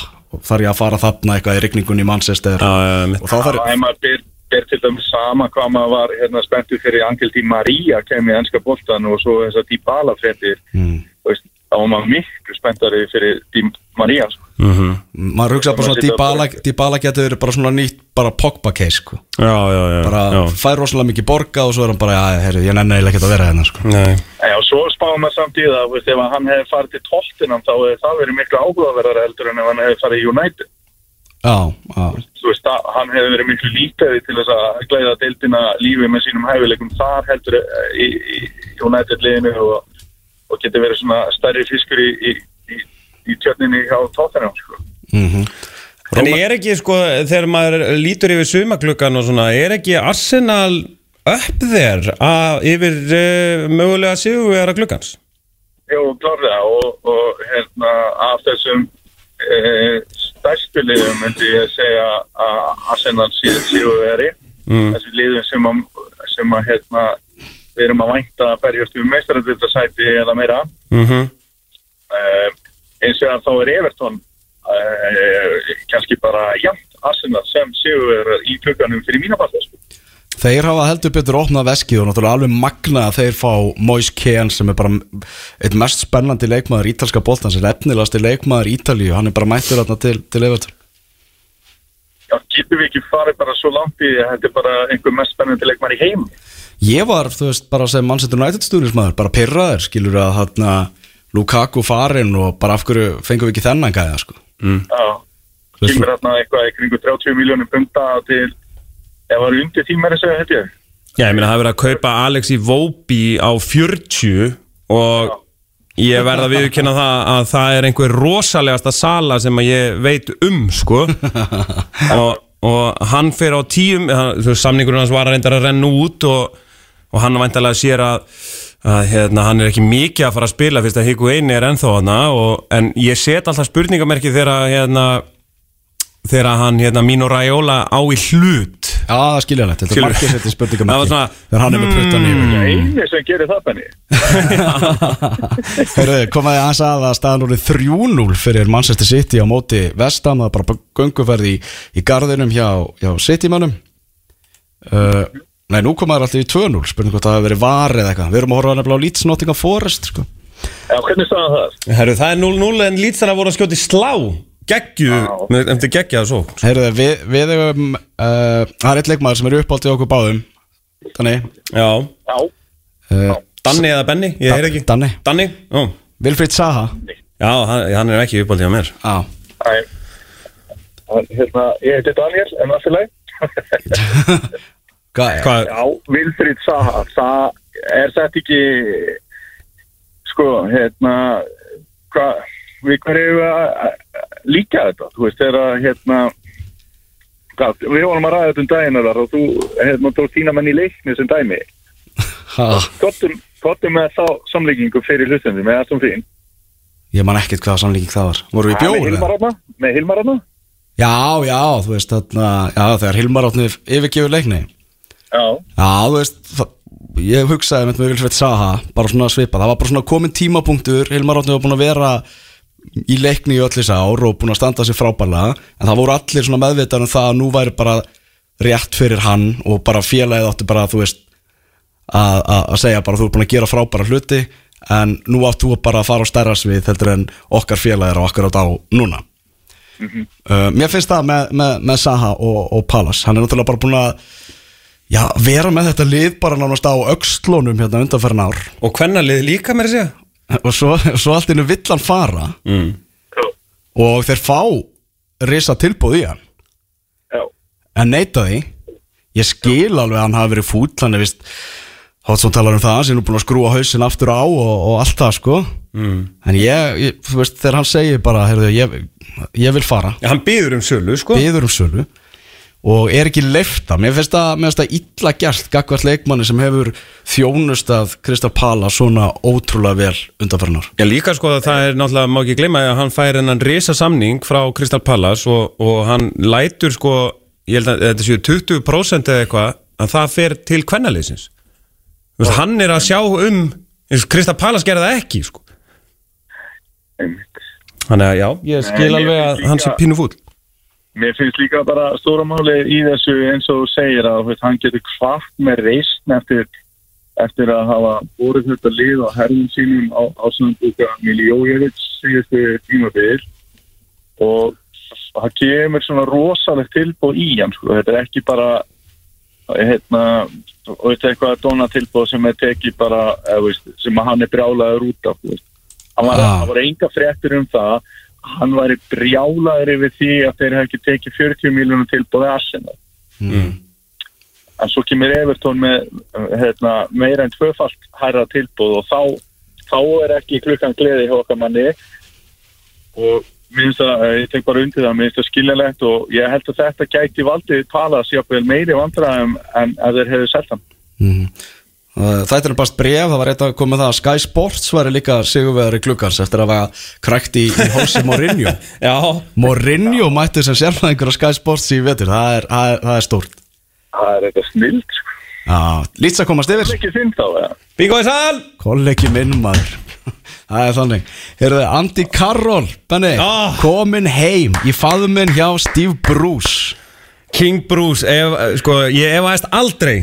þarf ég að fara þarna eitthvað í rigningunni í Manchester mitt. og þá þarf ef maður ber, til dæmis sama hvað maður var hérna spenntur fyrir Angel Di Maria kemur í ennska boltan og svo þess að Dybala frettir mm. veist, þá var maður miklu spenntari fyrir Di Maria sko. Mhm. maður hugsa bara svona Dybala, getur verið bara svona nýtt bara Pogba case sko. Já, já, já, bara já. fær rosalega mikið borga og svo er hann bara, já, herru, ég nenni eiginlega ekki að vera hérna sko. Nei. Já, svo spáum maður samt í það ef hann hefði farið til Tottenham þá hefði það verið miklu áhugaverðar heldur en ef hann hefði farið í United já, já, Þú veist, það, hann hefði verið miklu líkaði til þess að glæða deildina lífi með sínum hæfileikum þar heldur eh, í, í United liðinu og, og geti verið svona stærri fiskur í, í, í, tjörninni hjá Tottenham sko. mhm En er ekki, sko, þegar maður lítur yfir sumagluggan og svona, er ekki Arsenal upp þér að yfir uh, mögulega sigurvera gluggans? Jú, klárlega og, og hérna af þessum e, stærstu liðum myndi ég segja að Arsenal síðu síðu veri Mm. þessi liðum sem að, sem að hérna, við erum að vænta að berjast um meistaradildasæti eða meira Mm -hmm. uh, eins og að þá er Everton uh, kannski bara jæmt Arsenal sem séu í klukkanum fyrir mína balla sko. Þeir hafa heldur betur opnað veskið og náttúrulega alveg magna að þeir fá Moise Kean sem er bara eitt mest spennandi leikmaður ítalska boltans er efnilegasti leikmaður Ítalíu, hann er bara mættur þarna til, til Everton. Já, getum við ekki farið bara svo langt í að þetta er bara einhver mest spennandi leikmar í heim Ég var, þú veist, bara sem Manchester United stúnismæður, bara pyrraður, skilur að hann Lukaku farin og bara af hverju fengum við ekki þennan gæða, sko? Já, Þú veist, kemur hérna eitthvað í kringu 30 miljónum punta til ef það eru undir tímari segja þetta ég. Já, ég meina það er verið að kaupa Alex í Vóbi á 40 og ég verð að viðkynna það að það er einhver rosalegasta sala sem að ég veit um, sko. Og, og hann fyrir á tíum samningurinn hans var að reynda að renna út og, og hann væntalega sér að, að hérna, hann er ekki mikið að fara að spila fyrst að Hiku eini er ennþá hana og, en ég set alltaf spurningamerki þegar að, hérna, þegar hann, hérna, Mino Raiola á í hlut. Já, það er skiljanlegt, þetta er margir setið Það hmm. þegar hann er með puttan yfir eini sem gerir það benni. Hörðu, komaði aðeins að að staðan úr 3-0 fyrir Manchester City á móti Vestam, það er bara gönguferð í, í garðinum hjá, hjá City-mannum uh, Nei, nú komaði alltaf í 2-0, spurning hvort það hefur verið var eða eitthvað. Við erum að horfa nefnilega á Leeds Nottingham Forest sko. Já, hvernig sagði það? Herru, það er 0-0 en lýtsana voru að skjóti slá. Geggju, með- eftir geggjaða svo. Heyrðu, við, við hefum uh, Það er eitt leikmaður sem er uppált í okkur báðum. Þannig Já, Já, uh, Danni eða Benni, ég heyr ekki. Danni. Danni, já Vilfrid Saha. Já, hann, hann er ekki uppáldið á mér. Já, Æ, hérna, ég heiti Daniel, en hvað Já, Vilfrid Saha. Það er þetta ekki sko, hérna hvað, við hverju líka þetta, þú veist, þegar hérna hvað, við vorum að ræða þetta um daginn þar og þú, hérna, tók þína menn í leikni sem dæmi. Ha, Kottum, með þá samlíkingu fyrir hlustandi með Aston Fín. Ég man ekkert hvaða samlíking það var. Voru við eða? Átna með Hilmar Átna Já, já, þú veist þarna, Já, þegar Hilmar átni yfirgefur leikni Já, Já, þú veist það, Ég hugsaði með Vilfrid Saha Bara svona svipa, það var bara svona komin tímapunktur. Hilmar átni var búin að vera Í leikni í öll þessi ár og búin að standa sér frábærlega. En það voru allir svona meðvitað um það að nú væri bara rétt fyrir hann Og bara félagið átti bara, þú veist að, segja bara þú er búin að gera frábæra hluti en nú átt þú bara að fara á stærra svið heldur en okkar félagir og okkar á núna. Uh, Mér finnst það með, með, með Saha og, og Palas hann er náttúrulega bara búin að já, vera með þetta lið bara nánast á öxlónum hérna undanferðin ár. Og hvernalið líka mér að segja? Og svo, svo allt innu vill hann fara. Mm. og þeir fá risa tilbúð í hann. Já. En neita því. Ég skil alveg að hann hafi verið fúll hann er vist Hátt sem talar um það, sem er nú búin að skrúa hausin aftur á og, og allt það sko. Mm. En ég, ég, þú veist, þegar hann segir bara, heyrðu, ég, ég vil fara. Já, hann býður um sölu, sko. Biður um sölu Og er ekki leifta, mér finnst það, illa gert Gagvart leikmanni sem hefur þjónust að Kristal Pala svona ótrúlega vel undanferðnar Já, líka sko að það er náttúrulega, má ekki gleyma að hann fær hennan risa samning frá Crystal Palace og, og hann lætur sko, ég held að þetta séu 20% eða eitthvað, að það fer til veist, hann er að sjá um eins og Crystal Palace gerði það ekki, sko. Þannig að já, ég skil alveg að sé líka- pínu fúll Mér finnst líka bara stóra máli í þessu eins og segir að veist, hann getur kvart með reysn eftir, eftir að hafa búið þetta lið á herðum sínum á, á svona búka Miljójevits síðustu tímabir og það kemur svona rosalegt tilbúð í hann sko. þetta er ekki bara hérna, og þetta er eitthvað dónatilbúð sem er tekið bara eða, veist, sem hann er brjálaður út af hann var, Ah. það var enga fréttur um það hann væri brjálaður yfir því að þeir hefði ekki tekið 40 miljónum tilbúið Arsenal mm. en svo kemur Evertón með hérna, meira en tvöfalt hærra tilbúð og þá, þá er ekki klukkan gleði hjá okkar manni og minnst að, eh, ég tek bara undir það minnst að skiljanlegt og ég held að þetta gæti valdið tala sjáfnvel meiri vandræðum en að þeir hefðu selt hann Mm. Þetta er bara bref, það var eitthvað að koma það að Sky Sports var líka sigurveðari klukkars eftir að hafa krækt í, í hósi Mourinho. Já, Mourinho mætti sem sérfræðingur á Sky Sports í vetur, það er, það er, það er stórt. Það er eitthvað snild sko. Að komast það yfir. Ekki þinn þá í sal! Kollegi minn maður. Það er þannig. Heyrðu, Andy Carroll, Benni Ah. Komin heim í faðuminn hjá Steve Bruce. King Bruce, ef, sko, ég efaðist aldrei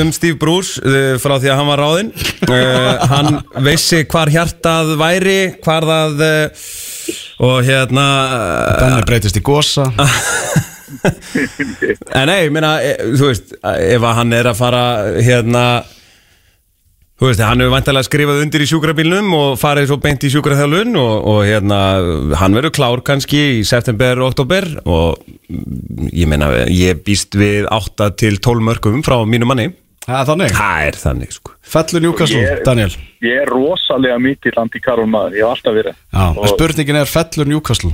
um Steve Bruce uh, frá því að hann var ráðinn. Uh, hann vissi hvar hjartað væri hvar það uh, og hérna Benni breytist í gosa. En nei, ég meina, e, þú veist ef hann er að fara hérna þú veist, hann hefur vantilega skrifað undir í sjúkrabílnum og farið svo beint í sjúkraþjálfun og, og hérna, hann verður klár kannski í september og oktober og mm, ég meina, ég býst við 8 til 12 mörgum frá mínu manni Það er þannig? Það er þannig, sko. Fellur Newcastle, Ég- Daniel? Ég er rosalega mikið anti-Karol maður, ég hef alltaf verið. Já, en Og- spurningin er fellur Newcastle?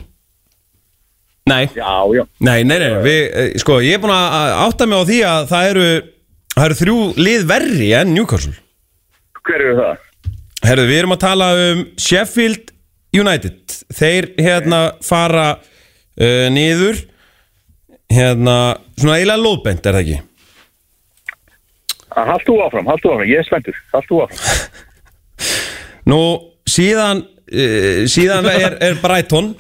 Nei, Já, já, nei, nei, nei við, eh, sko, ég er búin að átta mig á því að það eru það eru þrjú lið verri en Newcastle. Hver eru það? Herðu, við erum að tala um Sheffield United. Þeir hérna fara uh, niður. Hérna, svona eiginlega lóðbent er það ekki Hald þú áfram, hald þú áfram, ég er spenntur, hald þú áfram. Nú, síðan uh, síðan er, er Brighton.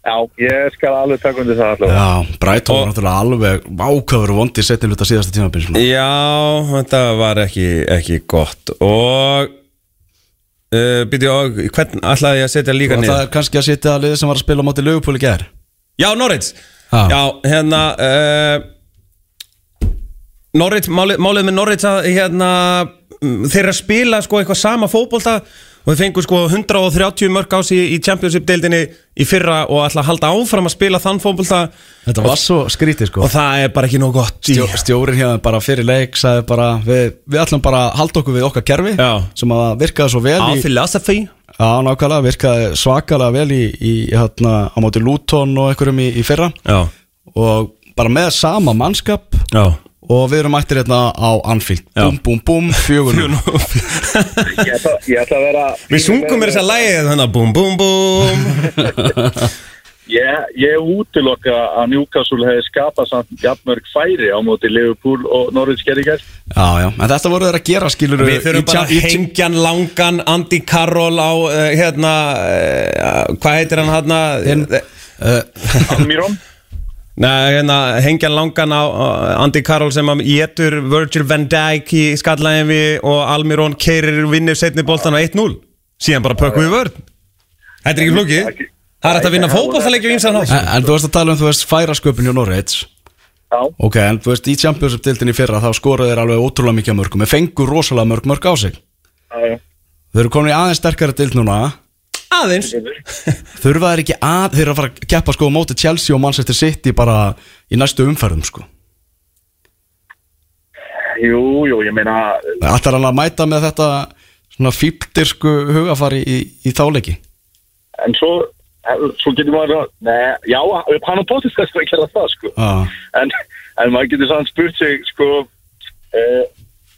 Já, ég skal alveg taka undir það allavega. Já, Brighton Og- var náttúrulega alveg ákafur vondi setni hluta síðasta tímabils Já, þetta var ekki, ekki gott. Og uh, byrju, og hvern ætlaði ég að setja líka Og það niður? er kannski að setja að liði sem var að spila á móti í gær? Já, Norwich. Já. Já, hérna uh, Norwich, málið, málið með að hérna mm, þeir eru að spila sko eitthvað sama fótbolta og þeir fengu sko 130 mörg ás í, í Championship-deildinni í fyrra og ætla að halda áfram að spila þann fótbolta. Þetta var svo skrítið sko. og það er bara ekki nóg gott Stjó, Stjórin hérna bara fyrir leik sagði bara við, við ætlum bara að halda okkur við okkar kerfi Já. sem að virkaði svo vel philosophy Já, nákvæmlega, virkaði svakalega vel í, í hérna, á móti Luton og einhverjum í, í fyrra. Já, og bara með sama mannskap já og við erum mættir hérna á Anfield. Já. búm, búm, búm, fjögur nú. Ég ætla, ég ætla að vera Við sungum mér þess að lægið þannig að búm búm búm. Ég, ég útilokka að Newcastle hefði skapað samt jafnmörg færi á móti Liverpool og Norwich gerði gæst Já, já, en þetta voru þeir að gera skilur Við þurfum bara að hengjan langan Andy Carroll á uh, hérna uh, hvað heitir hann hérna? Hinn- Almirón Nei, hérna, hengjan langan á Andy Carroll sem að getur Virgil van Dijk í skallæðin við og Almirón keirir vinnir setni boltan á 1-0 síðan bara pökkum við vörn. Þetta er ekki flókið. Það er hægt að vinna hátt. En, en þú veist að tala um, þú veist, færasköpun hjá Norveits Já, Ok, en þú veist, í Championship-dildinni fyrra þá skoruðu þeir alveg ótrúlega mikið mörgum en fengur rosalega mörg mörg á sig. Já, já. Þeir eru komin í aðeins sterkara dild núna Aðeins. Þurfa þeir ekki að, þeir að fara að keppa sko móti Chelsea og Manchester City bara í næstu umferðum sko. Jú, jú, ég meina Ætlar hann að mæta með þetta svona fíptirsku hugafari í, í þáleiki En svo, svo getur maður að Nei, já, hann á potið þess að gera það sko. Já, en, en maður getur samt spurt sig sko uh,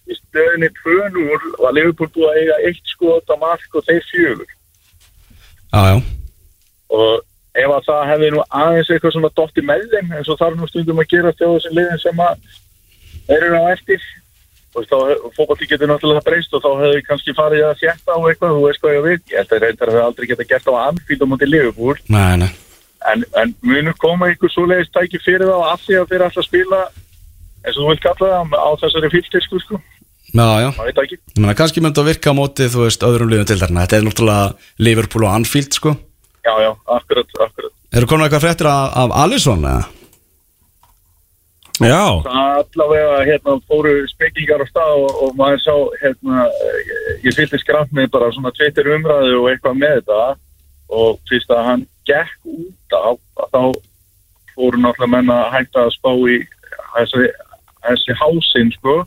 í stöðinni 2-0 var Liverpool búið að eiga eitt skot á mark og þeir fjögur já, já. Og ef að það hefði nú aðeins eitthvað svona dotti með þeim eins og þarf nú stundum að gera þjóðu sem liðin sem að þeir eru á eftir og þá fókbalti getur náttúrulega breyst og þá hefði kannski farið að fjetta á eitthvað þú veist hvað ég veit, ég held að reyndar hefur aldrei geta gert á Liverpool. Nei, nei. En, en munur koma ykkur svoleiðis tæki fyrir þá af því að þeir að spila eins og þú vilt kalla það á þessari fylgtirsku sko, Já, já. Ég meina, kannski myndi að virka á móti, þú veist, öðrum liðum til þarna Þetta er náttúrulega Liverpool og Anfield, sko. Já, já, akkurat, akkurat. Eru komin eitthvað fréttir af, af Alisson, eða? Já. Allavega hérna fóru spekingar á stað og, og maður sá hérna, ég, fylgdi skramt með bara svona tveitir umræðu og eitthvað með þetta. Og fyrst að hann gekk út á að þá fóru náttúrulega menn að hætta að spá í þessi, þessi hásinn sko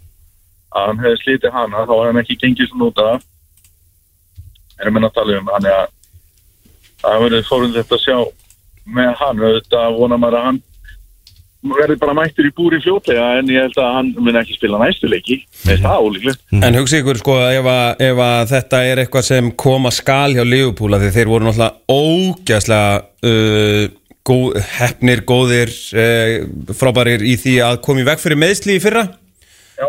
að hann hefði slítið hana þá hefði hann ekki gengið svona út af. Erum að tala um hann að það verður fórund þetta að sjá með hann auðvitað vonar maður að hann verður bara mættur í búri fljótlega en ég held að hann mun ekki spila næstu leiki. Með það ólíklegt. En hugsi ykkur sko ef að, ef að þetta er eitthvað sem koma skal hjá af því þeir voru náttúrulega ógæslega uh, góð, hefnir, góðir uh, frábærir í því að koma í veg fyrir meðsli í fyrra.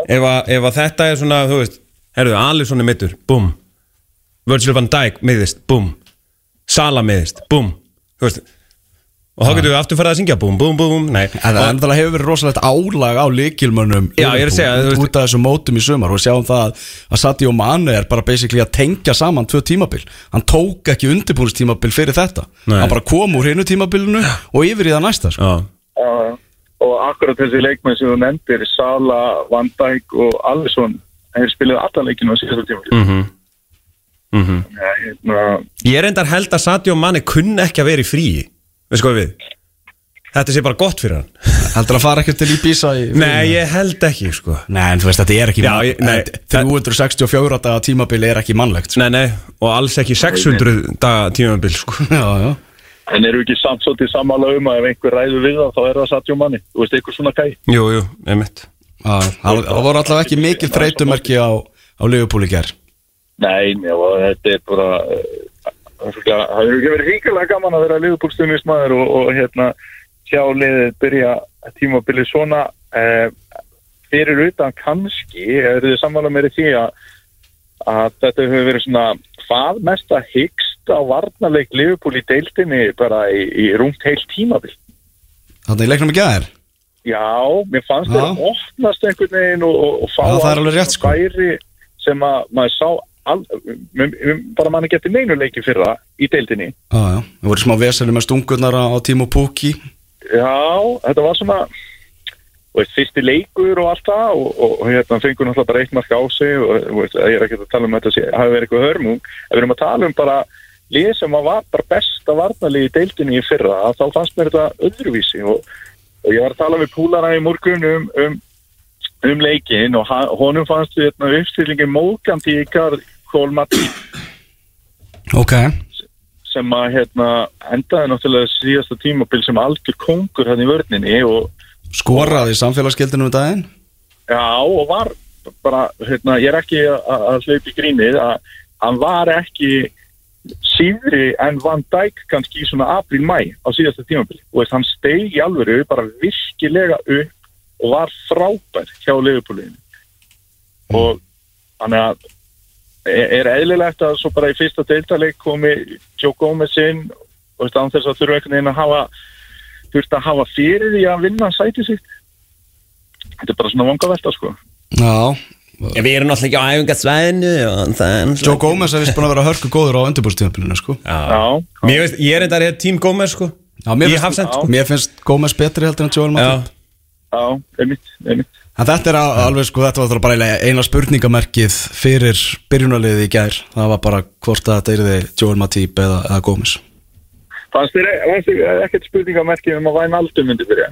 Ef að, ef að þetta er svona, þú veist herruðu, Alisson er mittur, búm. Virgil van Dijk miðist, búm. Sala miðist, búm. Þú veist og þá getum við aftur farið að syngja búm, búm, búm, nei. En það ennþá hefur verið rosalegt álag á líkilmönnum Já, ég er að segja, þú veist- út af þessum mótum í sumar og við sjáum það að- að Sadio Mane er bara basically að tengja saman tvö tímabil. Hann tók ekki undirbúinistímabil fyrir þetta. Nei. hann bara kom úr hinu tímabilinu og yfir í það næsta sko. Já, Já, og akkurat þessi leikmenn sem þú nefndir, Sala, Van Dijk og Alisson, þeir spilaði alla leikinu á síðasta tíma. mhm Mhm. Ja, hérna, Ég er endar held að Sadio Mane kunni ekki að vera í fríi Veist hvað við? Þetta sé bara gott fyrir hann heldur að fara ekkert til Ibiza í Nei, ég held ekki, sko Nei, en þú veist, þetta er ekki Já, ég- nei, en 364 daga tímabili er ekki mannlegt sko. Nei, nei, og alls ekki 600 daga tímabil, sko Já, já en eru ekki samt svolítið sammála um að ef einhver ræður við það, þá er það Sadio Manni. Þú veist, eitthvað svona gæi. Jú, jú, einmitt Það voru allavega ekki mikil þreytumerki á, á ger Nei, já, þetta er bara, uh, það hefur ekki verið ríkilega gaman að vera liðbúlstumismæður og, og hérna, sjá liðið byrja tímabilið svona uh, fyrir utan kannski, er þið sammála meiri því að, að þetta hefur verið svona hvað mesta hyggst á varnarleik Liverpool í deildinni bara í, í rúmt heilt tímabil. Þannig í leiknum í gær Já, mér fannst þetta að opnast einhvern veginn og, og, og fá Já, það alveg rétt, sko. færi sem að maður sá al, m- m- bara manni getið neinu leiki fyrir það í deildinni. Já, já, það voru smá vesenni með stungurnar á, á Timo Pukki Já, þetta var svona og fyrsti leikur og allt það og, og, og hérna fengur náttúrulega bara eitt mark á sig og og ég er ekki að tala um að þetta sé, hafi verið eitthvað hörmung við erum að tala um bara lið sem að var bara besta varnalið í deildinni í fyrra þá fannst mér þetta öðruvísi. Og, og ég var að tala við púlara í morgun um, um, um leikin og honum fannst við hérna, uppstillingin mókandi garð Kólmatti Ok. sem að hérna endaði náttúrulega síðasta tímabil sem algjör kongur hann í vörninni og Skoraði samfélagsgildinu um daginn? Já, og var bara, hérna, ég er ekki að að hlaupa í grínið að hann var ekki síðri en Van Dijk kannski í svona april-mæ á síðasta tímabili. Og hann steig í alvöru bara virkilega upp og var frábær hjá Liverpoolinu. Og þannig að er er eðlilegt að svo bara í fyrsta deildarleik komi Joe Gomez inn og þess að þurfa einhvern veginn að hafa þurft að hafa fyrir því að vinna sæti sitt? Þetta er bara svona vanga velta sko. Já, Við erum náttúrulega ekki á er Joe Gomez er vist búin að vera hörku góður á undirbúrstíðanbílinu sko. Ég er hér tím Gómez, sko. Já, mér finnst, hafsend, sko mér finnst Gomez betri heldur en Joel Já, Matip. Já, einmitt, einmitt. En þetta er al- alveg sko, þetta var bara eina spurningamerkið fyrir byrjunarliðið í gær. Það var bara hvort að þetta yrði Joel Matip eða, eða Gomez. Fannst þér fannst þér ekkert spurningamerki um að væn aldur myndi byrja?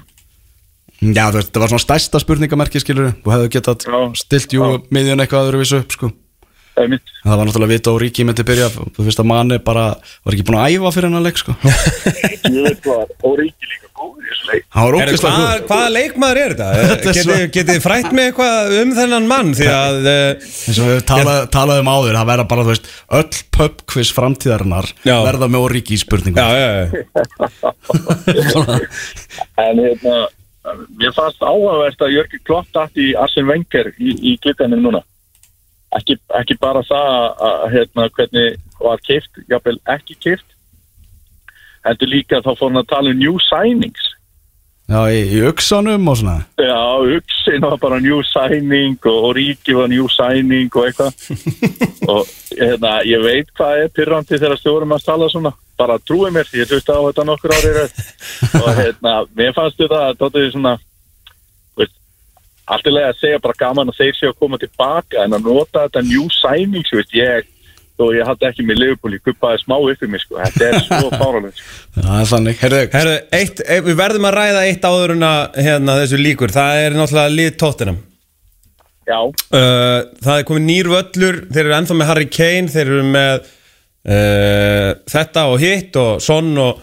Já, þú veist, þetta var svona stærsta spurningamerkið skilur Þú hefðu getað Já. stilt jú miðjun eitthvað öðruvísu upp sko Einmitt. Það var náttúrulega vita og ríki myndi byrja Þú veist að manni bara var ekki búin að æfa fyrir hennar leik sko Ég veit hvað, og Ríki líka góður í þessu leik. Hann var Heru, ógeðslega hvað, góður hvaða leikmaður er þetta? Getið geti frætt mig eitthvað um þennan mann því að uh, eins og við talað, talaðum áður það verða bara, þú veist, öll pubquiz framtíðarinnar Já. verða með Origi í spurningum Mér fannst áhugavert að Jörgi Klopp datt í Arsene Wenger í, í glittanum núna. Ekki, ekki bara það að, hérna, hvernig var kift, jáfnvel ekki kift. Heldur líka þá fór hann að tala um new signings. Já, í, í uksanum og svona? Já, Uxin var bara new signing og, og Ríki var new signing og eitthvað. Og hérna, ég veit hvað er pyrrandi þegar stjórum að tala svona. Bara trúi mér, ég hlusta á þetta nokkur árið og hérna, mér fannst þetta að þetta er svona alltilega að segja bara gaman að þeir séu að koma tilbaka en að nota þetta new signings, veist, ég og ég hafði ekki með Liverpool, ég kuppaði smá upp í mig sko, þetta er svo fáralegt sko. Það er þannig, heyrðu, Herru, eitt, eh, við verðum að ræða eitt áður en að hérna, þessu líkur. Það er náttúrulega lið tóttinam Já, uh, Það er komið nýr völlur. Þeir eru ennþá með Harry Kane Þeir eru með uh, þetta og hitt og sonn og,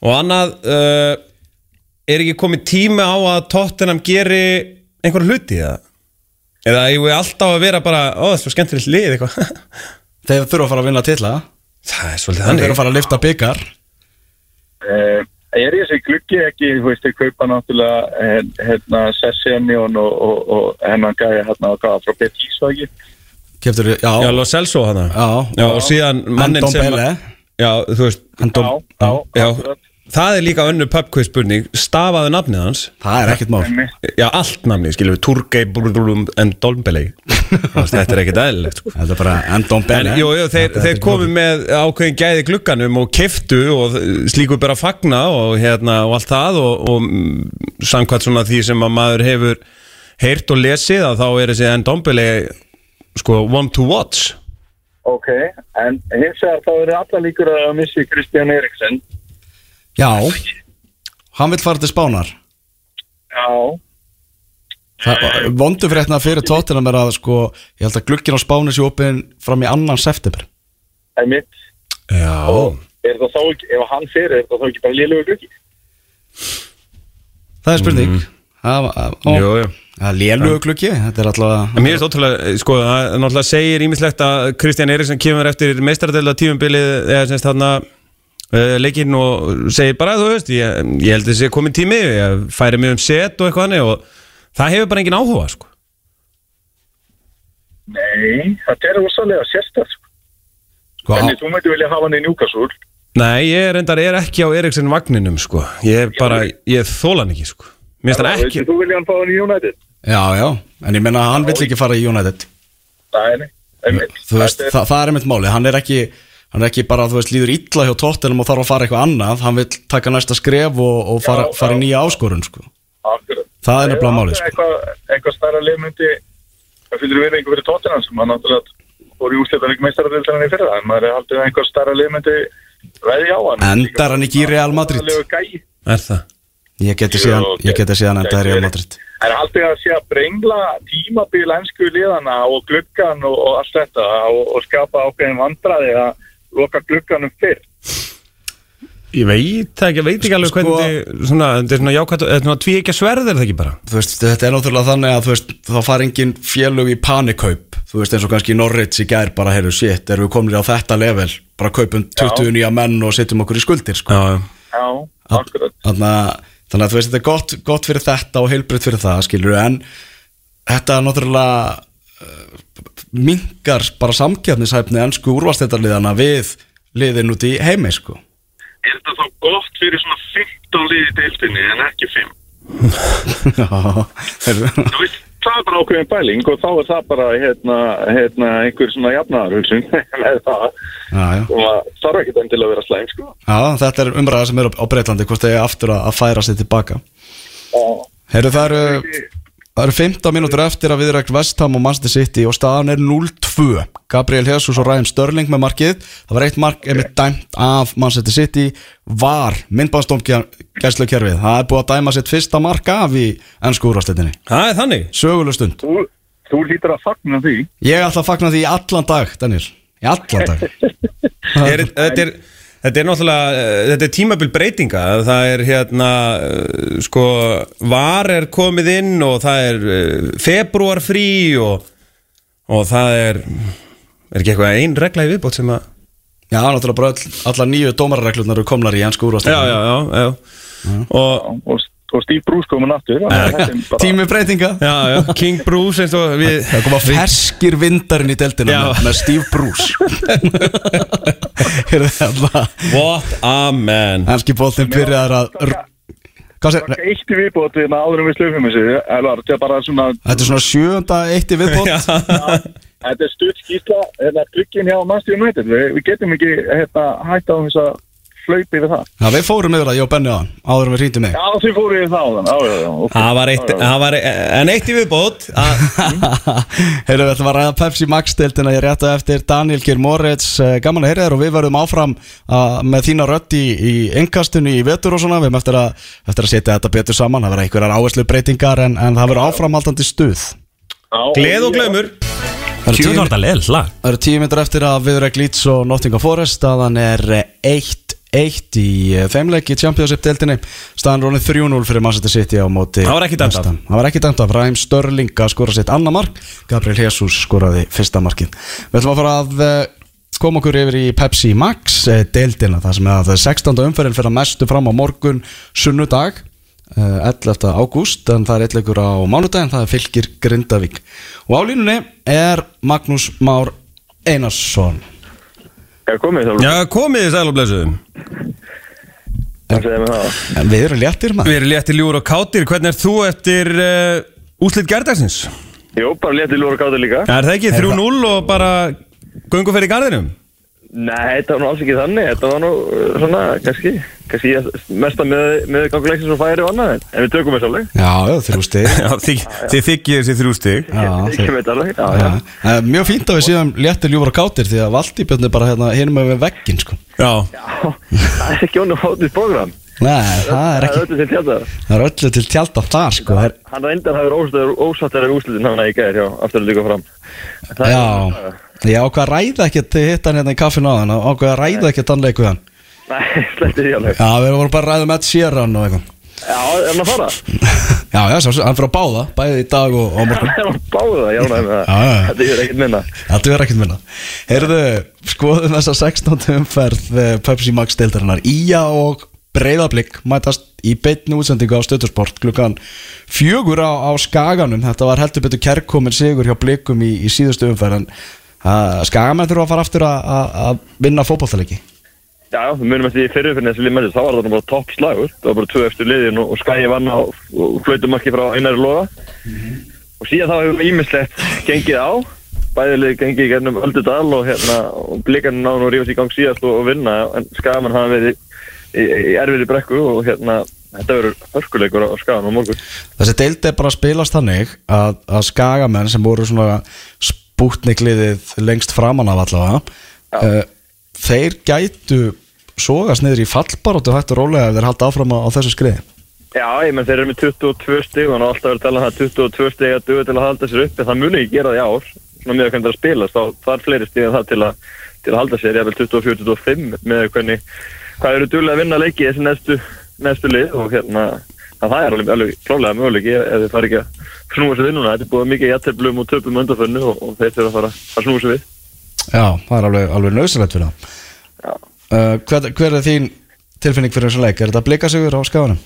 og annað. Uh, Er ekki komið tími á að tóttinam geri einhver hluti eða? Eða eigum við alltaf að vera bara Ó, það er svo skemmtilegt lið eitthvað þeir þurfa að fara að vinna titla. Það er svolítið Þeir þurfa þannig að fara að lifta byggar Uh, er ég þessi gluggi ekki, þú veist, þeir kaupa náttúrulega eh, hérna Sessenion og, og, og hennan gæja hérna og gæja frá Betis? Keftur, já, Já, Lo Celso hana. Já. já og síðan mannin sem Já, þú veist já, já, já. Það er líka önnu pubquiz spurning. Stafaðu nafnið hans. Það er ekkert mál. Já, allt nafnið, skilur við. Turgei, Brulum, en Dolmbelei Þetta er ekkert eðlilegt sko. Þetta er bara Bene jú, jú, þeir, þeir komu með ákveðin gæði glugganum og keftu og slíku bara fagna og, hérna, og allt það og, og samkvæmt svona því sem að maður hefur heyrt og lesið að þá er þessi Endombele sko one to watch. Ok, en hins vegar þá eru alla líkur að missi Kristján Eriksson Já. Hann vill fara til Spánar. Já, Það- Vondu fréttina fyrir tóttina mér að sko Ég held að glugginn á Spáni sé opinn fram í annan september. En mitt Já er það þá ekki, ef hann fyrir er það þá ekki bara lélögu glöggi Það er spurning. Það Mhm. Jú, jú. Er lélugu gluggi. Þetta er En mér er ótrúlega, sko, það náttúrulega segir ímislegt að Kristján Eriksson kemur eftir meistaradela tímumbilið eða semst þarna uh, leikinn og segir bara, þú veist, ég, ég held að þessi komin tími, ég færi mig um set og eitthvað hannig og það hefur bara engin áhuga, sko. Nei, þetta er rosalega sérstæð sko. sko, En þú mætti vilja hafa hann í Newcastle Nei, ég er endar er ekki á Eriksson vagninum, sko. Ég er bara, ég þóla hann ekki, sko. Mér finnst hann ekki, Þú vilja hann fá hann í United Já, já En ég menna að hann vill ekki fara í United Nei, nei einmitt. Þú veist, það, það er einmitt máli Hann er ekki Hann er ekki bara, þú veist, líður illa hjá tóttinum og þarf að fara eitthvað annað Hann vill taka næsta skref og, og fara, Já, fara í nýja áskorun sko. Það er nefnilega málið, sko. Eitthvað, eitthvað stærra liðmyndi Það fylgir við einhver fyrir tóttina sem hann náttúrulega fór í úsletan ekki meistaradeildan í fyrra en maður er haldið að einhver stærra liðmyndi veði á hann Endar hann ekki í Real Madrid? Er það? Ég geti síðan, ég geti síðan enda í Real Madrid En haldið að sé að brengla tímabil ennsku liðana og gluggan og, og allt þetta og, og skapa ákveðin vandraði að loka glugganum fyrr. Ég veit ekki, ég veit ekki alveg Sko- hvernig, svona, þetta er svona jákvæmt, þetta er svona tví ekki að sverð er það ekki bara? Þú veist, þetta er náttúrulega þannig að þú veist, þá fara engin félög í panikaup. Þú veist, eins og kannski Norrids í gær bara, heyrðu, shit, erum við komin á þetta level? Bara kaupum 20 nýja menn og setjum okkur í skuldir, sko. Já, Já, akkurat. Þannig að, þannig að þú veist, þetta er gott, gott fyrir þetta og heilbritt fyrir það, skilur en þetta er náttúrulega minkar bara samkjarnishæfni ennsku úrvastættarliðana við liðin út í heimi, sko. Er þetta þá gott fyrir svona 15 liði deildinni en ekki 5? Já, það er bara ákveðin bæling og þá er það bara hérna, hérna einhver svona jafnaðarhugsun með það. Og það þarf ekki til að vera slæm sko. já, þetta er umræða sem er á Breitlandi hvort það er aftur að, færa sig tilbaka. Heyrðu, það eru Það eru 15 mínútur eftir að viðrækt Vestham og Manchester City og staðan er 0-2 Gabriel Jesus og Ryan Sterling með markið. Það var eitt mark einmitt dæmt af Manchester City. Var myndbáðsdómgæslu Það er búið að dæma sitt fyrsta mark af í ennsku úrvarsleitinni það er þannig. Söguleg stund. Þú, þú lítur að fagna því. Ég ætla að fagna því í allan dag, Daniel. Í allan dag. Er, þetta, er, þetta er náttúrulega eh, þetta er tímabil breytinga. Það er hérna eh, sko var er komið inn og það er eh, februar frí og, og það er er ekki eitthvað ein regla í viðbót sem að Já, náttúrulega bara öll, allar nýju dómararreglurnar eru komnar í ennsku já, úrvarsleitinni já, já, já. og og, og Steve Bruce komin aftur þetta er bara- Tími breytinga. Já, já, King Bruce eins og við Það koma ferskir vindarinn í deltina með, með Steve Bruce. Alltaf what a man. Ennski bóltinn byrjaðar að eitt í viðbót við áður en við slöfum þetta er bara svona Þetta er svona sjönda eitt í viðbót. Þetta er stutt skýrsla hérna glukkin hjá Manchester United. Við, við getum ekki hérna, hætta á þess að flaupi við það. Já, við fórum yfir það, ég og Benni á hann Áður en við hringdum mig Já, þið fóruð í það á þann Já, já, já, ok. það var eitt, það var en eitt í viðbót að, Heyrðu, við ætlum að ræða Pepsi Max deildina Ég rétta eftir Daniel Geir Moritz Eh, Gaman að heyra þér og við verðum áfram með þína rödd í, í innkastunni í vetur og svona Við erum eftir að, eftir að setja þetta betur saman Það verða einhverjar áherslu breytingar en, en það verður áframhaldandi stuð. Já, gleð og glaumur. Það eru tíu- myndir eftir að viðræk Leeds og Nottingham Forest staðan er 1-1 í eh, þeimleik í Championship-deildinni staðan er rónið 3-0 fyrir Manchester City á móti Það var ekki dæmt af. Það var ekki dæmt af Ræm Störling að skora sitt annar mark Gabriel Jesus skoraði fyrsta markið Við ætlum að fara að eh, koma okkur yfir í Pepsi Max eh, það sem er að það er 16. umferðin fyrir að mestu fram á morgun sunnudag eh, 11. ágúst en það er eitthvað á mánudagin það er fylgir Grindavík og á línunni er Magnús Már Einarsson Er komið þá? já, komið þið sæl og blessuðum Það segir mér það En við erum léttir maður Við erum léttir ljúur og kátir Hvernig er þú eftir uh, úslit gerdagsins? Jú, bara létti lúra gáður líka Er það ekki 3-0 og bara göngu fyrir garðinum? Nei, þetta var nú alls ekki þannig. Þetta var nú uh, svona, kannski kannski mesta með, með ganguleiksins og færi og annað en, við tökum þessu alveg. Já, já, þrjú stig. Já, þið, þið þykir þessi þrjú stig. Já, Ég þeir- veit alveg, já, Já. já. Það er Mjög fínt að við séum léttir ljúfur og kátir Því að Valdíbjörn er bara hérna hinum með veggin sko. Já, Já, það er ekki honum hóttið program Nei, það er ekki öllu til tjálta Það er öllu til tjálta þar sko. það er, Hann reyndar hafður ósattar af úslitin hann í gæðir, já, aftur að líka fram. Það er- Já, ég ákvað að ræða ekkert Þið hitt hann hérna í kaffinu á hann Ákvað að ræða ekkert hann leiku hann. Nei, sleppti því alveg. Já, við vorum bara að ræða með Sheeran og eitthvað. Já, er hann að fara? Já, já, svo, hann fyrir að báða Bæði í dag og, og morgun. Hann báða, já, næ, með Já, já. það Þetta er ekkert minna. Þetta er ekkert minna. Heyrðu, skoðum þessa 16. umferð eh, Pepsi Max deildarinnar. Ía og Breiðablík mætast í beinni útsendingu á stöðusport klukkan fjögur á, á Skaganum. Þetta var heldur betur kærkomin sigur hjá blikum í, í síðustu umferð en uh, Skagamenn þurfa að fara aftur að- vinna fótballtalegi Já, við munum eftir því fyrirfinn þessi lið með þessu, þá var það bara topp slagur það var bara tvö eftir liðin og, og skæði vann á og flautumarki frá einari loga. Og síðan þá hefur ímislegt gengið á. Bæðilið gengið í gennum Öldudal og hérna og blikarnir náðu nú að rífa sig í gang síðast og, og vinna. En skagamann hafa verið í, í erfiðri brekku og hérna þetta verður hörkuleikur á skagan á morgun. Þessi deild er bara að spilast þannig að, að Skagamenn sem voru svona spútnikliðið lengst framan af allavega. Uh, þeir gætu sogast niður í fallbaróttu hægt og rólega ef þeir halda áfram á, þessu skriði. Já, ég menn þeir eru með 22 stig og alltaf verið að tala um að 22 stig að duga til að halda sér uppi, það muni ekki gera það í ár svona með að hvernig það er að spilast, þá er fleiri stig en það til að, til að halda sér, ég vel 24-25 með hvernig, hvað eru duðlega að vinna leiki þessi næstu, næstu lið og hérna, að það er alveg, alveg klálega möguleiki ef þið fari ekki að snúa sér vinnuna, þetta er búið mikið jætteblum og töpum undarfönnu og, og þeir þurfa að fara að snúa sér við Já, það er alveg, alveg nöðsilegt fyrir það uh, hver, hver er þín tilfinning fyrir þessu leik? Er þetta blika sigur á Skaganum?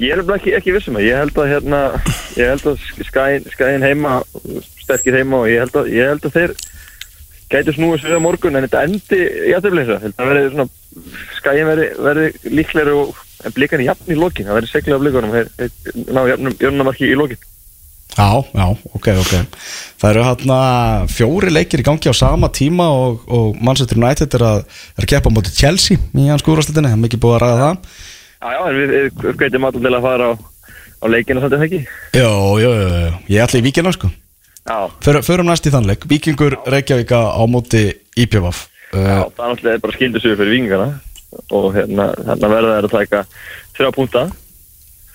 Ég er ekki, ekki vissum að ég held að hérna, ég held að skæin, skæin heima, sterkir heima og ég held að, ég held að þeir gæti snúið sér á morgun en þetta endi aðtöfleysa. Þetta verði líklegri og en blikan í jafn í lokin, það verði seglega á blikunum, ná jafnum, jafnumarki í lokin. Já, já, ok, ok. Það eru hérna fjóri leikir í gangi á sama tíma og, og Manchester United er að, er að keppa móti Chelsea í hans skúrastildinni, það er mikið búið að ræða það. Já, já, en við, gætum alltaf til að fara á, á leikinu samt en ekki. Jó, jó, jó, jó, ég ætla í víkina sko. Já, För, Förum næst í þannleik, Víkingur Reykjavík á móti IPVF já, það er náttúrulega bara skildisugur fyrir vingana og hérna, hérna verða þeir að taka þrjá púnta.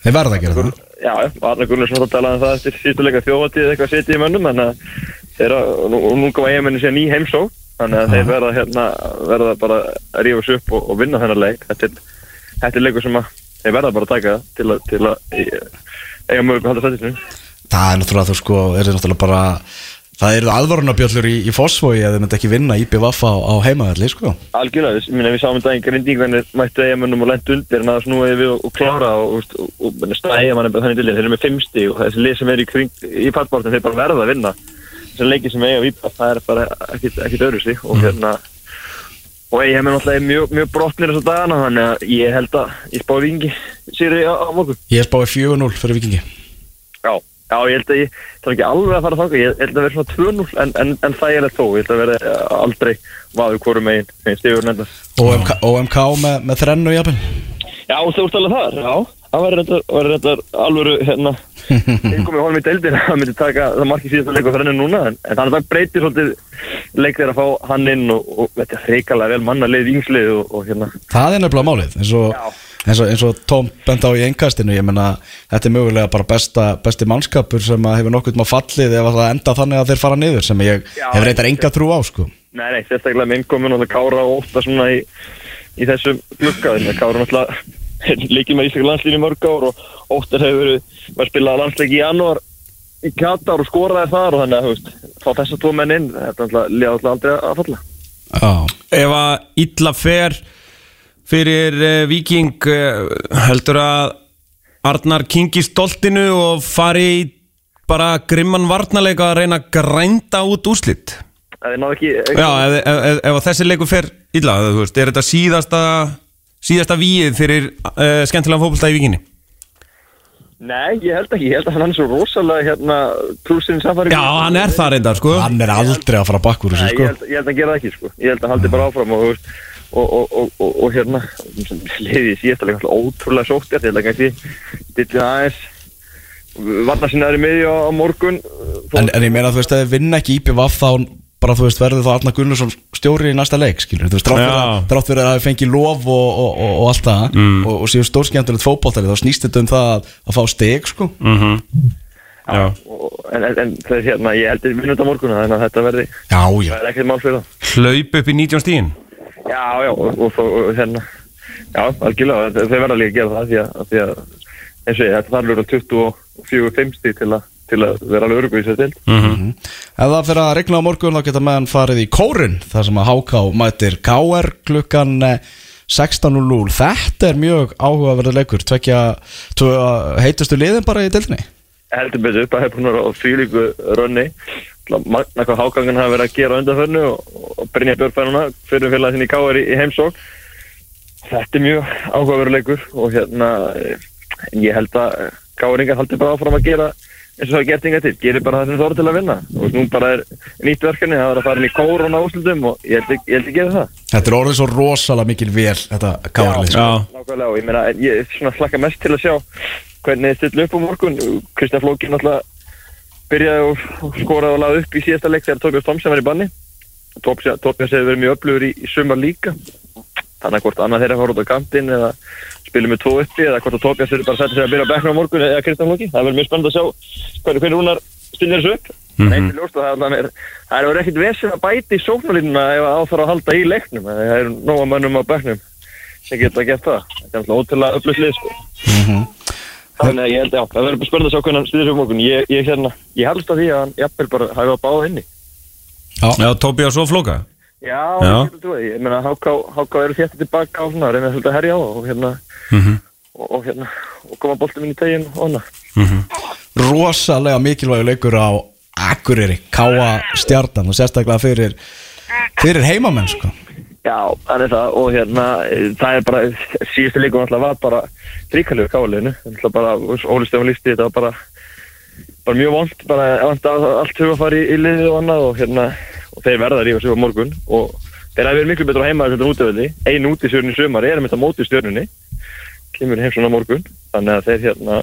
Þeir verða að gera það. Já, Arna Gunnarsson þá talaði um það eftir síðuleika þjóðatíð eitthvað setið í mönnum þannig að þeirra, og nú, og nú kom eigamenni sér ný heimsó þannig að þeir verða hérna verða bara að rífa sig upp og, og vinna þennan leik. Þetta er, þetta er leikur sem að þeir verða bara að taka til að, til að e, eiga mjög að halda sættisinu Það er náttúrulega þú sko, er náttúrulega bara Það eru aðvarunarbjöllur í, í Fossvogi að þeir myndi ekki vinna IPVF á, á heimaðalli sko. Algjörlega, minna, við sáum þetta einhver reyndingvenir mættu eigamennum og lendt undir en að snúa við og, klára og, og, og, og, og staða eigamann er þannig til þeir eru með fimmsti og þessi lið sem er í, í fallbártum þeir bara verða að vinna. Þessi leiki sem eiga við það er bara ekkit, ekkit öðru sig og hérna og eigamenn alltaf er mjög, mjög brotnir þessa dagana þannig að ég held að ég spá vingi sér á, á morgun. Ég spáið 4-0 fyrir Vikingi Já, ég held að ég er ekki alveg að fara að þanga, ég held að vera svona 2-0 en, en, en það er þó, ég held að vera aldrei vaður hvorum megin, megin stigur nefnast OMK, OMK með, með þrennu jafn Já, þú ert alveg þar, já. Það var reyndar alvöru hérna. Kom í honum í deildin Það myndi taka það marki síðast að leika henni núna En, en þannig að það breytir svolítið Leik þeir að fá hann inn og, og þetta er reikalega vel manna leið vingslið og, og hérna. Það er nefnilega málið eins og, Já. Eins og, eins og Tom bent á í einkastinu ég menna þetta er mögulega bara besta, besti mannskapur sem að hefur nokkuð maður fallið ef að það enda þannig að þeir fara niður sem ég Já, hefur reyndar enga trú á sko. Nei, nei, sérstaklega með innkomin og það kára óta svona í, í þessum glukka Þannig að kára náttúrulega leikið með Ísaka landslínu í mörg ár og óttar hefur verið var að spila landsleiki í janúar í Katar og skoraði þar og þannig að, veist, fá þessa tvo menn inn Þetta er náttúrulega aldrei að falla. Já, Ef að illa fer fyrir uh, Viking uh, heldur að Arnar kingi stoltinu og fari bara grimman varnarleika að reyna að grænda út úrslit? Það er náðu ekki, Já, ef, ef, ef, ef að þessi leikur fer illa, þú veist, er þetta síðasta síðasta víið fyrir uh, skemmtilega fótbolta í vikinni Nei, ég held ekki, ég held að hann er svo rosalega hérna trúsinn samfæri Já, hann er það reyndar sko. Hann er aldrei að fara bakkur Nei, þessu ég sko held, ég held að hann gera það ekki sko. Ég held að hann haldi bara áfram og, þú veist, og, og, og, og, og hérna liðið í síðasta leik alltaf ótrúlega sótt ég held að kannski dillið aðeins varna sinna í miðju á, á morgun. Þó- En, en ég meina þú veist, ef þið vinna ekki IPVF þá bara þú veist verður þá Arna Gunnarsson stjóri í næsta leik, skilur þú veist, fyrir Já. að, að það fengi lof og, og, og, og allt það og, og séu stórskjæmtilegt fótballtali þá snýst þetta um það að, að fá steg sko. Já, og, en, en, en það er hérna, ég held að við vinnum þetta á morgun þannig að þetta verði, Já, já, það er ekkert mál fyrir það. Hlaup upp í 19 stíðin Já, já, og, og hérna Já, algjörlega, þau verða líka að gera það því að, að, því að eins og ég, þetta þarf lögur 24-5 stíð til, að- til að vera alveg örugu í sér til Ef það fyrir að regna á morgun þá geta meðan farið í kórin þar sem að HK mætir KR klukkan eh, 16.00 Þetta er mjög áhugaverður leikur. Tvekja tvö heitustu liðin bara í dildinni heldur betur, bara hefur búin að vera á fýlíku rönni magna hvað hágangan hafa verið að gera undanförnu og, og Brynja Björnfænuna fyrir félag sinni í Káar í, heimsók þetta er mjög áhugaveruleikur og hérna eh, ég held að Káaringar haldi bara áfram að gera eins og það gert inga til, gerir bara það sem það voru til að vinna. Og nú bara er nýtt verkefni það er að fara inn í kór og náslundum og ég held, ég held að gera það. Þetta er orðið svo rosalega mikil vel þetta KR lið sko. Já, Nákvæmlega og ég meina, ég er svona slaka mest til að sjá hvernig þið stilla upp á morgun. Kristján Flókin alltaf byrjaði og skoraði og laði upp í síðasta leik þegar Tóbjörn Tomsen var í banni. Tóbjörn hefur verið mjög öflugur í, í sumar líka. Þannig að hvort annað þeirra fór út á kantinn eða spilum með tvo uppi eða hvort að Tóbjörn þeirra bara sætti sig að byrja að bekna á morgun eða Kristján Flókin, það verður mjög spennandi að sjá hvernig hvernig húnar stillir þessu upp. Mm -hmm. Nei, ljóst, það, er það er verið ekkit vesinn að bæti í sóknarlínuna ef á þarf að halda í leiknum. Það er nóga mönnum á beknum sem geta gert það. Þetta er þannig að ég held já, það verður bara spörð að sjá hvernig hann stýðir sér morgun. Ég, ég, hérna, ég helst að því að hann jafnvel bara hafa báða inni já. Tóbi og svo flóka já, Já. ég, getur trúið, ég meina háká, háká eru þétti tilbaka á svona, reyna svolítið að herja á og hérna og, og hérna, og koma boltum inn í tegin og hana Rosalega mikilvægur leikur á Akureyri, Káa stjarnan og sérstaklega fyrir fyrir heimamenn sko. Já, er það og hérna, það er bara síðustu leikum alltaf var bara ríkalegu káliðinu, alltaf bara Óli Stefán lísti þetta var bara bara mjög vond, bara að allt huga fari í, í liðið og annað og hérna og þeir verða að rífa sig á morgun. Og þeir hafa verið miklu betur á heimaður þetta útöfelli ein út í sörunni sumar, erum þetta móti stjörnunni. Kemur heim svona morgun. Þannig að þeir hérna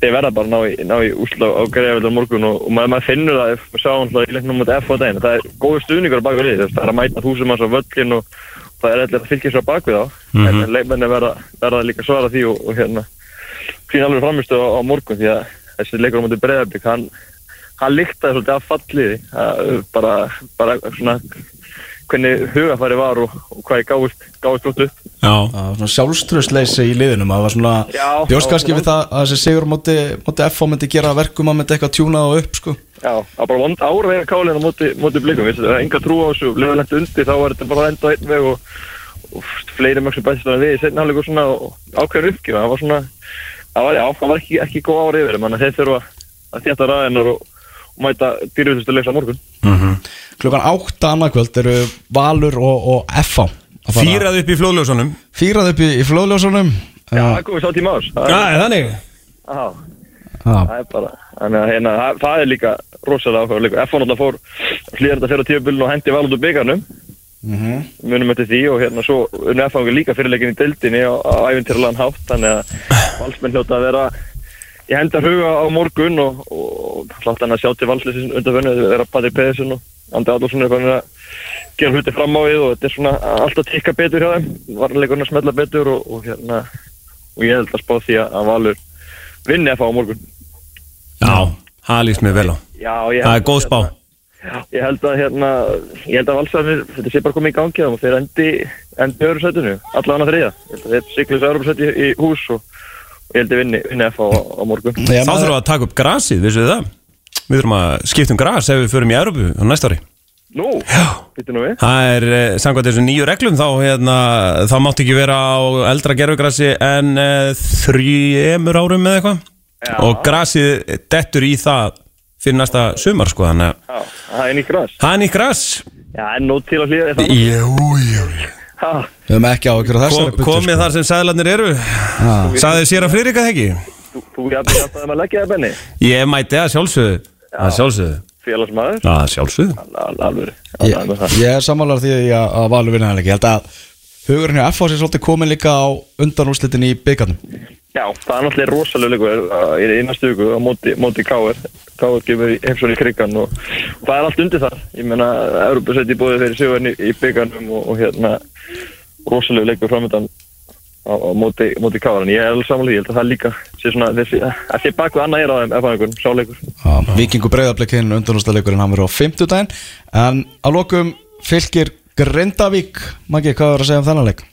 þeir verða bara að ná í, í úsla á greiðavöldur á morgun og, og maður, maður finnur það ef maður sá hann í leiknum á daginn. Það er góður stuðningur á bakvið liðið, það er að mæta þúsum manns á völlin og það er eitthvað að fylgja svo á bakvið á en leikmenni verða, verða líka svara því og, og hérna sín alveg framistu á, á morgun því að þessi leikur á móti Breiðarbygg hann, hann líktaði svolítið af falliði bara, bara svona hvernig hugafæri var og, og hvað ég gáðist gáðist gott upp. Já, Það var svona sjálfströðsleysi í liðinum það var svona, Já, bjóst já, kannski við það að þessi sigur móti, móti FH myndi gera að verkum að myndi eitthvað tjúnað og upp sko. Já, það var bara vond ára vega kálina móti, móti blikum, við það er enga trú á þessu. Leðalegt undir, þá var þetta bara enda á einn veg og, og fleiri mörg sem bæst við í setna hálfleikur svona og ákveðin uppgjöf það var svona, það var, já, það var ekki, ekki og, mæta dýrjutustu leikla morgun. Klukkan átta annarkvöld eru Valur og, og FH að fara- fýrað upp í flóðljósunum. Fýrað upp í, í flóðljósunum. Já, það er komið sá tíma ás Já, er þannig? Já, það er bara, þannig að hérna, það, það er líka rosalega leikur, F1 náttúrulega fór hlýðar þetta fyrir tíubilinu og hendi val út úr byggarnum munum eftir því og hérna svo unni F1 líka fyrirleikin í deildinni á, á æfintýralagan hátt þannig að valsmenn hljóta að vera í hendar huga á morgun og, og hlátt hann að sjá til valsliðsins undanfönnu að vera Patrik Pedersen og Andi Adolfsson er farin að gera hluti fram á við og þetta er svona alltaf tikka betur hjá þeim. Varleikurinn að smetla betur og, og hérna og ég held að spá því að Valur vinni F1 á morgun. Já, það líst mér vel á. Já, ég Það er góð að, spá. Hérna, Ég held að hérna ég held að valsarnir, þetta sé bara komið í gangi og þeir endi, endi öðru sætinu allavega að þeir siglis öðru sæti í hús og ég held að vinni, vinni F á, á morgun. Þá þurfum við að taka upp grasið, vissu þið það? Við þurfum að skipta um gras ef við förum í Európu á næsta ári. Nú, nú við. Það er, eh, samkvæmt þessu nýju reglum þá, hérna, þá mátt ekki vera á eldra gerfugrasi en uh, þrjemur árum eða eitthvað. Já. og grasið dettur í það fyrir næsta sumar sko þannig að Já, það er nýtt græs það er nýtt gras. Já, en nú til að hlýða það. Jú, jú, jú Við höfum ekki á ykkur á þessari Kom, komið þar sem sæðlarnir eru. Saðið sér að Friðrika ekki? þú, þú jafnir alltaf að maður leggja það benni. Ég mæti að sjálfsögðu. Að sjálfsögðu. Félagsmaður? Að sjálfsögðu. Ég, það. er sammálar því að, að Valur vinna Ég held að hugurinn hjá FH sé svolítið komin líka á undanúrslitin í byggarnum Já, það er náttúrulega rosalega leikur uh, í næstu viku á móti, móti Káir Káir gefur í krigan og, og það er allt undir þar? Ég meina, Európa-seti búið fyrir sigurinn í, í byggarnum og, og hérna rosalega leikur framöndan á, á móti, móti Káir en ég er alveg samanlega, ég held að það líka sé svona þessi, að sé bak við annað er á þeim einhvern sáleikur Vikingu breyðarblikinn undanúrslileikurinn hann verður á 50 daginn En að lokum fylgir Grindavík Maggi, hvað er að segja um þennan leik?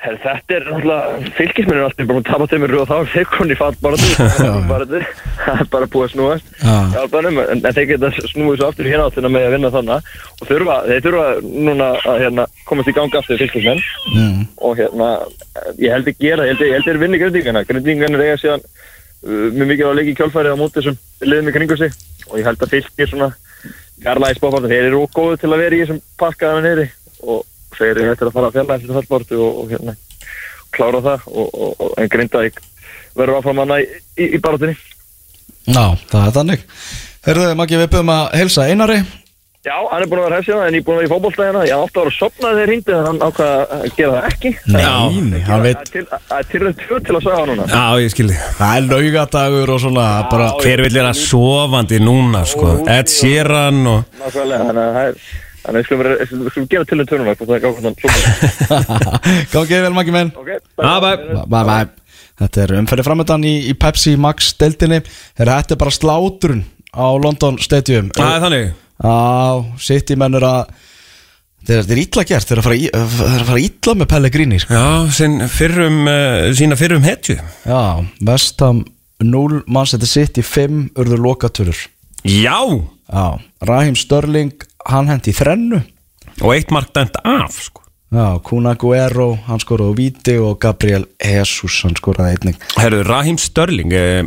Her, þetta er náttúrulega fylgismennir alltaf bara að tapa þeim og þá er þeir konni fatt bara þetta það er bara búið að snúast Já. Hjálpanum, en, en þeir geta snúið svo aftur í hérna áttina með að vinna þannig og þurfa, þeir þurfa núna að hérna, komast í ganga aftur fylgismenn Mm. og hérna ég held ekki gera, ég held, þeir vinni grindingana grindingarnir eiga síðan uh, mjög mikið á leiki kjálfæri á móti þessum liðum í kringu sig. Og ég held að fylgir svona garlæði spáfaldum, þeir eru ógóðu til að vera í þessum pakkaðan neyri eru hættir að fara að fjalla eftir fallbortu og, og hérna klára það og, og, og en Grindavík verður áfram hana í, í, í barátinni Já, það er þannig. Herðu, Maggi, við byrjum að heilsa Einari. Já, hann er búin að vera hefsið en ég er búin að vera í fótbolta hérna ég átti að vera að sopna þegar hindi en hann ákvað að gera það ekki. Nei, hann veit Það er til- það til að tvö til að sagja núna. Já, ég skilði Það er laugadagur og svona bara, Hver vil vera sofandi núna, sko? Ed Sheeran og Nákvæmlega, þannig að það er Þannig að við skulum vera- við skulum gera til um törnum og það er gáðan Gangið vel Maggi menn Ok, Ah, bye. Bæ, bæ. Þetta er umferði framöndan í, í Pepsi Max deildinni. Þetta er bara slátrun á London Stadium. Það er þannig. Á, City mennur að Þetta er, illa gert, þeir eru að fara, í- þeir eru að fara illa með Pellegrini sko. Já, sinn fyrrum, uh, sína fyrrum hetju. Já, Vestham 0, Manchester City 5 urður lokatölur. Já. Já, Raheem Störling hann hendi þrennu. Og eitt mark dæmt af, sko. Já, Kuna Guerro, hann skoraði Víti og Gabriel Jesus, hann skoraði einnig. Herru, Rahim Störling eh,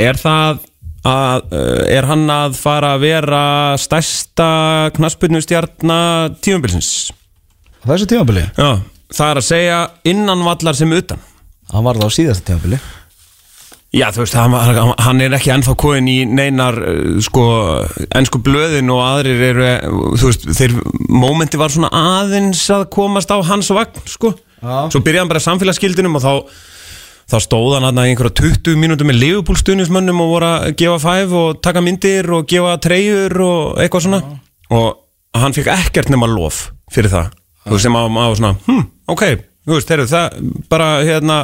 Er það að, eh, er hann að fara að vera stærsta knaspunustjarnar tímabilsins? Á Þessu tímabili, Já, það er að segja innan vallar sem utan. Hann var það á síðasta tímabili Já, þú veist, hann, hann- er ekki ennþá koðin í neinar, eh, sko, ennsku blöðin og aðrir eru, eh, þú veist, þeir, mómenti var svona aðeins að komast á hans vagn, sko. Já. Svo byrjaði hann bara samfélagsskildinum og þá, þá stóð hann hann í einhverja 20 mínútur með Liverpool stuðnismönnum og voru að gefa fæf og taka myndir og gefa treyjur og eitthvað svona. Og hann fikk ekkert nema lof fyrir það. Þú veist, sem að maður svona, hm, ok, þú veist, heyrðu, það bara, hérna,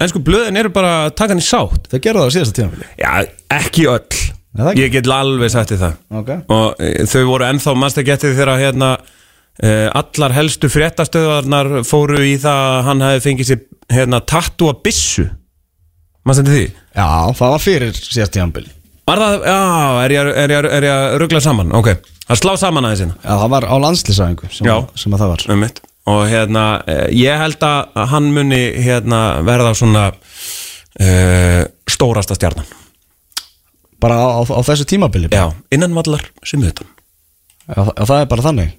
ennsku blöðin eru bara að taka hann í sátt. Það gerði það á síðasta tímabili Já, ekki öll það ekki? Ég get alveg þér það Ok. Og e, þau voru ennþá mannstagettið þegar hérna e, allar helstu fréttastöðarnar fóru í það að hann hefði fengið sér hérna tattúa bissu Mannstætti því? Já, það var fyrir síðasta tímabili Var það, já, er ég, er ég, er ég að ruggla saman? Ok, að slá saman aðeins Og hérna, e, ég held að hann muni hérna verða svona e, stórasta stjarnan. Bara á, á, á þessu tímabili Já, innan vallar sem utan. Já, það, er bara þannig.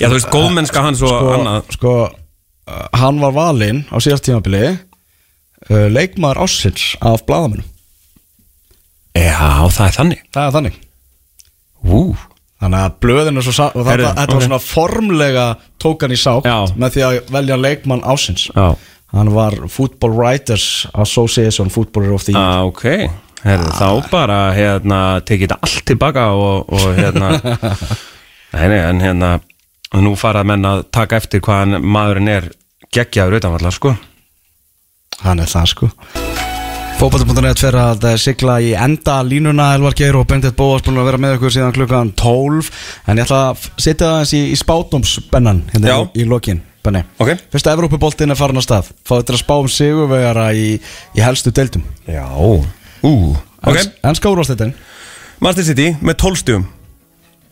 Já, þú veist, góðmennska hans og sko, annað. sko, uh, hann var valinn á síðast tímabili uh, leikmaður ásins af bladamennum Já, það er þannig. Það er þannig. Ú, þannig að blöðin svo sa- og þetta var ok. svona formlega tók hann í sátt Já. með því að velja leikmann ásins já. Hann var Football Writers Association Footballer of the Year. Ah, Ok, Herðu, þá bara hérna, tekið allt tilbaka og, og hérna. Nei, nei, en hérna nú fara menn að taka eftir hvað hann, maðurinn er geggjaður utanvallar, sko. Hann er það sko Fótbolti.net fyrir að eh, sigla í enda línuna Elvar Geir og Bendit Bóas búin að vera með ykkur síðan klukkan 12 en ég ætla að setja það eins í, í spátnámsbennan hérna Já. í, í lokin Benni. Ok. Fyrsta Evrópuboltin er farin að stað. Fáðu til að spá um sigurvegara í, í helstu deildum. Já. Ú, ok. Ennska úrvastættin Manchester City með 12 stjum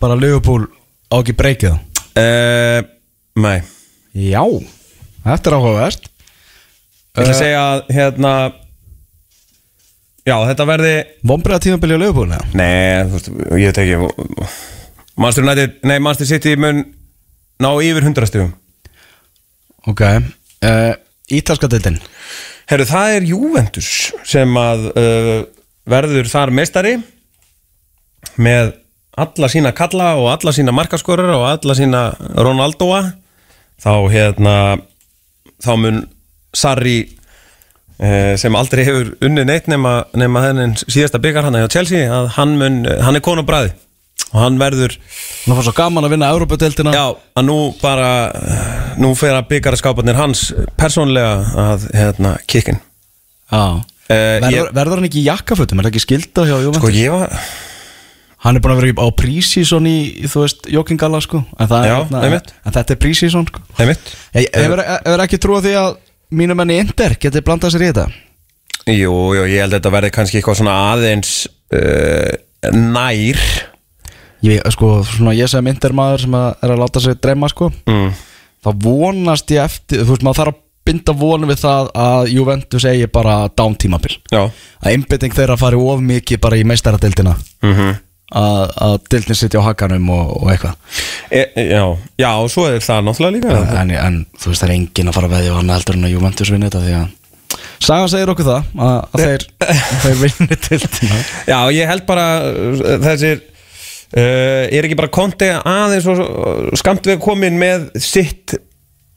Bara Liverpool á ekki breykið uh, Nei. Já, þetta er áhugavert. Ég ætla að segja að hérna Já, þetta verði Vombriða tímabili á eða? Nei, þú veist, ég veit ekki Manchester United, nei, Manchester City mun ná yfir 100 stjum Ok uh, Ítalska deildin? Herru, það er Juventus sem að uh, verður þar meistari með alla sína kalla og alla sína markaskorur og alla sína Ronaldoa. Þá hérna þá mun Sarri sem aldrei hefur unnið neitt nema, nema þennin síðasta byggar hann hjá Chelsea að hann mun, hann er konu bræði. Og hann verður Nú fannst svo gaman að vinna Európa-deildina Já, að nú bara nú fer að byggaraskápanir hans persónlega að hérna kikkin Já. Eh, Verður, ég- verður hann ekki í jakkafötum? Er það ekki skilda hjá Juventus? Sko ég var Hann er búin að vera á prísísson í, þú veist, Jokkingalla sko. En, það er, Já, hérna- en þetta er prísísson sko. Ég hefur, hefur ekki trúið því að mínum menni Inder geti blandað sér í þetta? Jú, jú, ég held að þetta verði kannski eitthvað svona aðeins uh, nær. Ég, sko, svona ég sem Inder maður sem að er að láta sig dreyma sko mm. þá vonast ég eftir, þú veist, maður þarf að binda vonum við það að Juventus eigi bara dántímabil Já. Að einbytting þeirra fari of mikið bara í meistaradeildina. Mm að, að deildin sitja á hakanum og, og eitthvað. E, e, Já, já, og svo er það náttúrulega líka en, en þú veist það er engin að fara að veðja á hann heldur en að Juventus vinni þetta því að Sagan segir okkur það að, að þeir, þeir vinni deildina. Já, ég held bara uh, þessir uh, er ekki bara konti aðeins og skamt við komin með sitt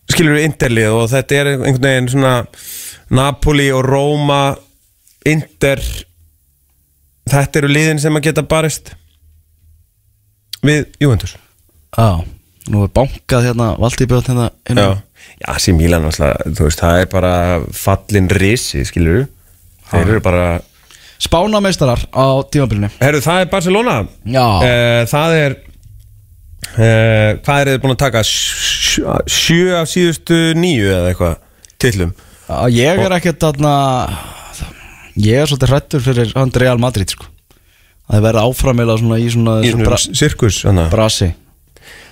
skilur við Interlið og þetta er einhvern veginn svona Napoli og Róma Inter þetta eru liðin sem að geta barist við Juventus. Já, nú er bankað hérna Valdíbjörn hérna inn á- Já, já sem Mílan alltaf, þú veist, það er bara fallin risi, skilur þeir eru bara Spánameistarar á tímabilinu. Herru, það er Barcelona. Já. Eh, Það er uh, Hvað er þið búin að taka? Sjö, af síðustu nýju eða eitthvað Tillum Ég er ekkert þarna Ég er svolítið hrættur fyrir Real Madrid sko að það verða áframila svona í svona Í svona sirkus brasi.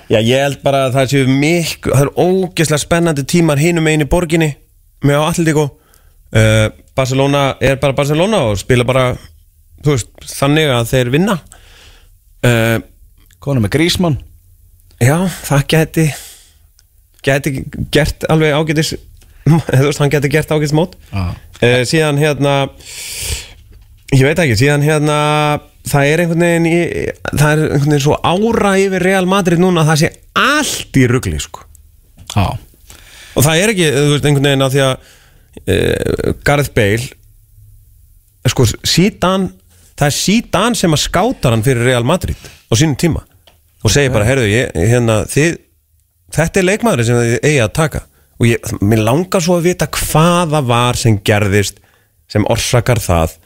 Já, ég held bara að það séu miklu Það er ógeðslega spennandi tímar hinum einu borginni með á Atletico. Uh, Barcelona er bara Barcelona og spila bara veist, þannig að þeir vinna. Uh, Konum með Grísmann Já, það geti geti gert alveg ágætis veist, hann geti gert ágætis mót. Já. uh, síðan hérna ég veit ekki, síðan hérna það er einhvern veginn í, það er einhvern veginn svo ára yfir Real Madrid núna að það sé allt í rugli sko. Já, og það er ekki, þú veist, einhvern veginn að því að uh, Gareth Bale sko, síðan það er síðan sem að skátar hann fyrir Real Madrid á sínum tíma og segir bara, heyrðu, ég, hérna, þið þetta er leikmaður sem þið eigi að taka og ég, mér langar svo að vita hvaða var sem gerðist sem orsakar það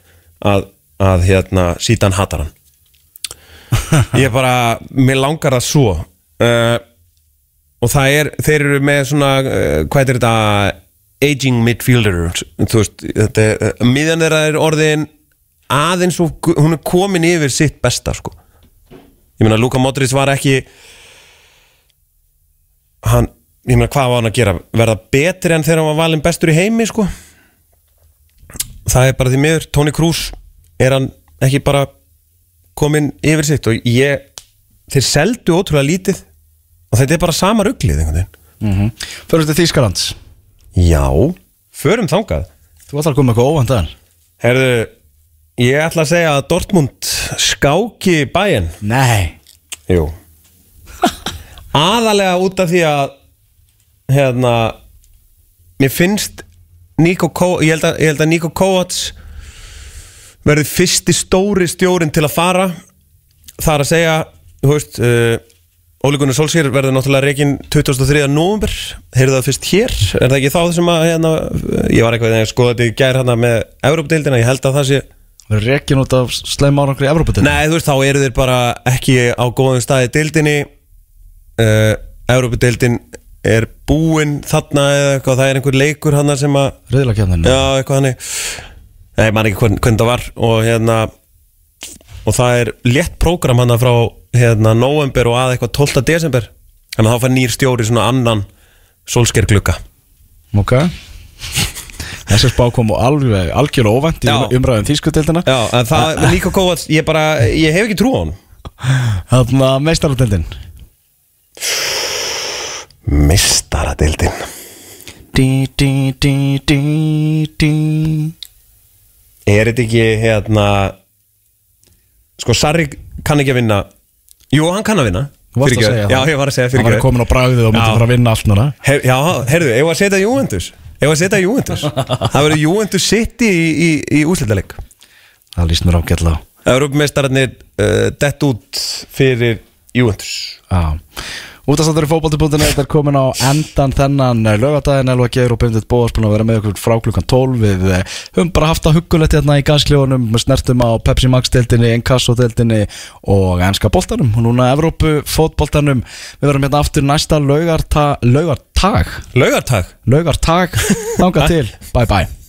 að, að hérna, síðan hatar hann. Ég bara, mér langar það svo. Uh, og það er, þeir eru með svona uh, hvað er þetta aging midfielder þú veist, þetta er, uh, miðjan þeirra er orðin aðeins og hún er komin yfir sitt besta sko. Ég meina Luka Modric var ekki hann, ég meina hvað var hann að gera? Verða betri en þegar hann var valinn bestur í heimi sko? Það er bara því miður, Toni Kroos er hann ekki bara komin yfir sitt og ég þeir seldu ótrúlega lítið og þetta er bara sama ruglið einhvern veginn. Mm Fyrir til Þýskalands. Já, förum þangað. Þú ætlar að koma eitthvað óvænt að Herðu, ég ætla að segja að Dortmund skáki bæinn Nei. Jú. Aðalega út af því að hérna mér finnst Nico Ko ég held að, að Nico Kovacs verði fyrsti stóri stjórin til að fara. Þar að segja þú veist uh, Óli Gunnar Solskjær verður náttúrulega reygin 23. november heyrðu það fyrst hér, er það ekki þá sem að hérna, ég var eitthvað að skoða þetta í gær hérna með Európa-deildina, ég held að það sé Verður rekin út af sleim árangri í Evropatil Nei, þú veist, þá eru þeir bara ekki á góðum staði deildinni. Uh, Európa-deildin er búinn þarna eða eitthvað, það er einhver leikur hann sem að Ég man ekki hvern, hvern það var. Og hérna og það er létt prógram hann frá hérna november og að eitthvað 12. desember. Þannig að þá fær nýr stjóri svona annan solsker glugga Ok. Þessi spá kom og alveg algjörlega óvænt í umræðum Þýskutildina Já, en það, með Nico Kovacs, ég bara ég hef ekki trú á hann Þarna meistaratildin Mistaradeildin Dí, dí, dí, dí, dí Er þetta ekki hérna Sko Sarri kann ekki að vinna. Jú, hann kann að vinna. Fyrirgefðu. segja Já, ég var að segja Hann fyrir var komin á bragðið og myndi fara að vinna allt núna. Her, Já, heyrðu, ef að setja Juventus? Ef að setja Juventus? Það verður Juventus City í, í, í úslitaleik Það líst mér ágætlega á. Európmeistararnir uh, dett út fyrir Juventus. Já Útastáttur í fótbolti.net þetta er komin á endan þennan lögadaginn Elva Geir og Bindit Bóas búin að vera með okkur frá klukkan 12 við eh, höfum bara haft það huggulegt hérna í gaskljónum snertum á Pepsi Max deildinni, Encasso deildinni og enska boltanum og núna Evrópu fótboltanum. Við verum hérna aftur næsta laugarta, laugartag. Laugartag? Laugartag, þanga til, bye bye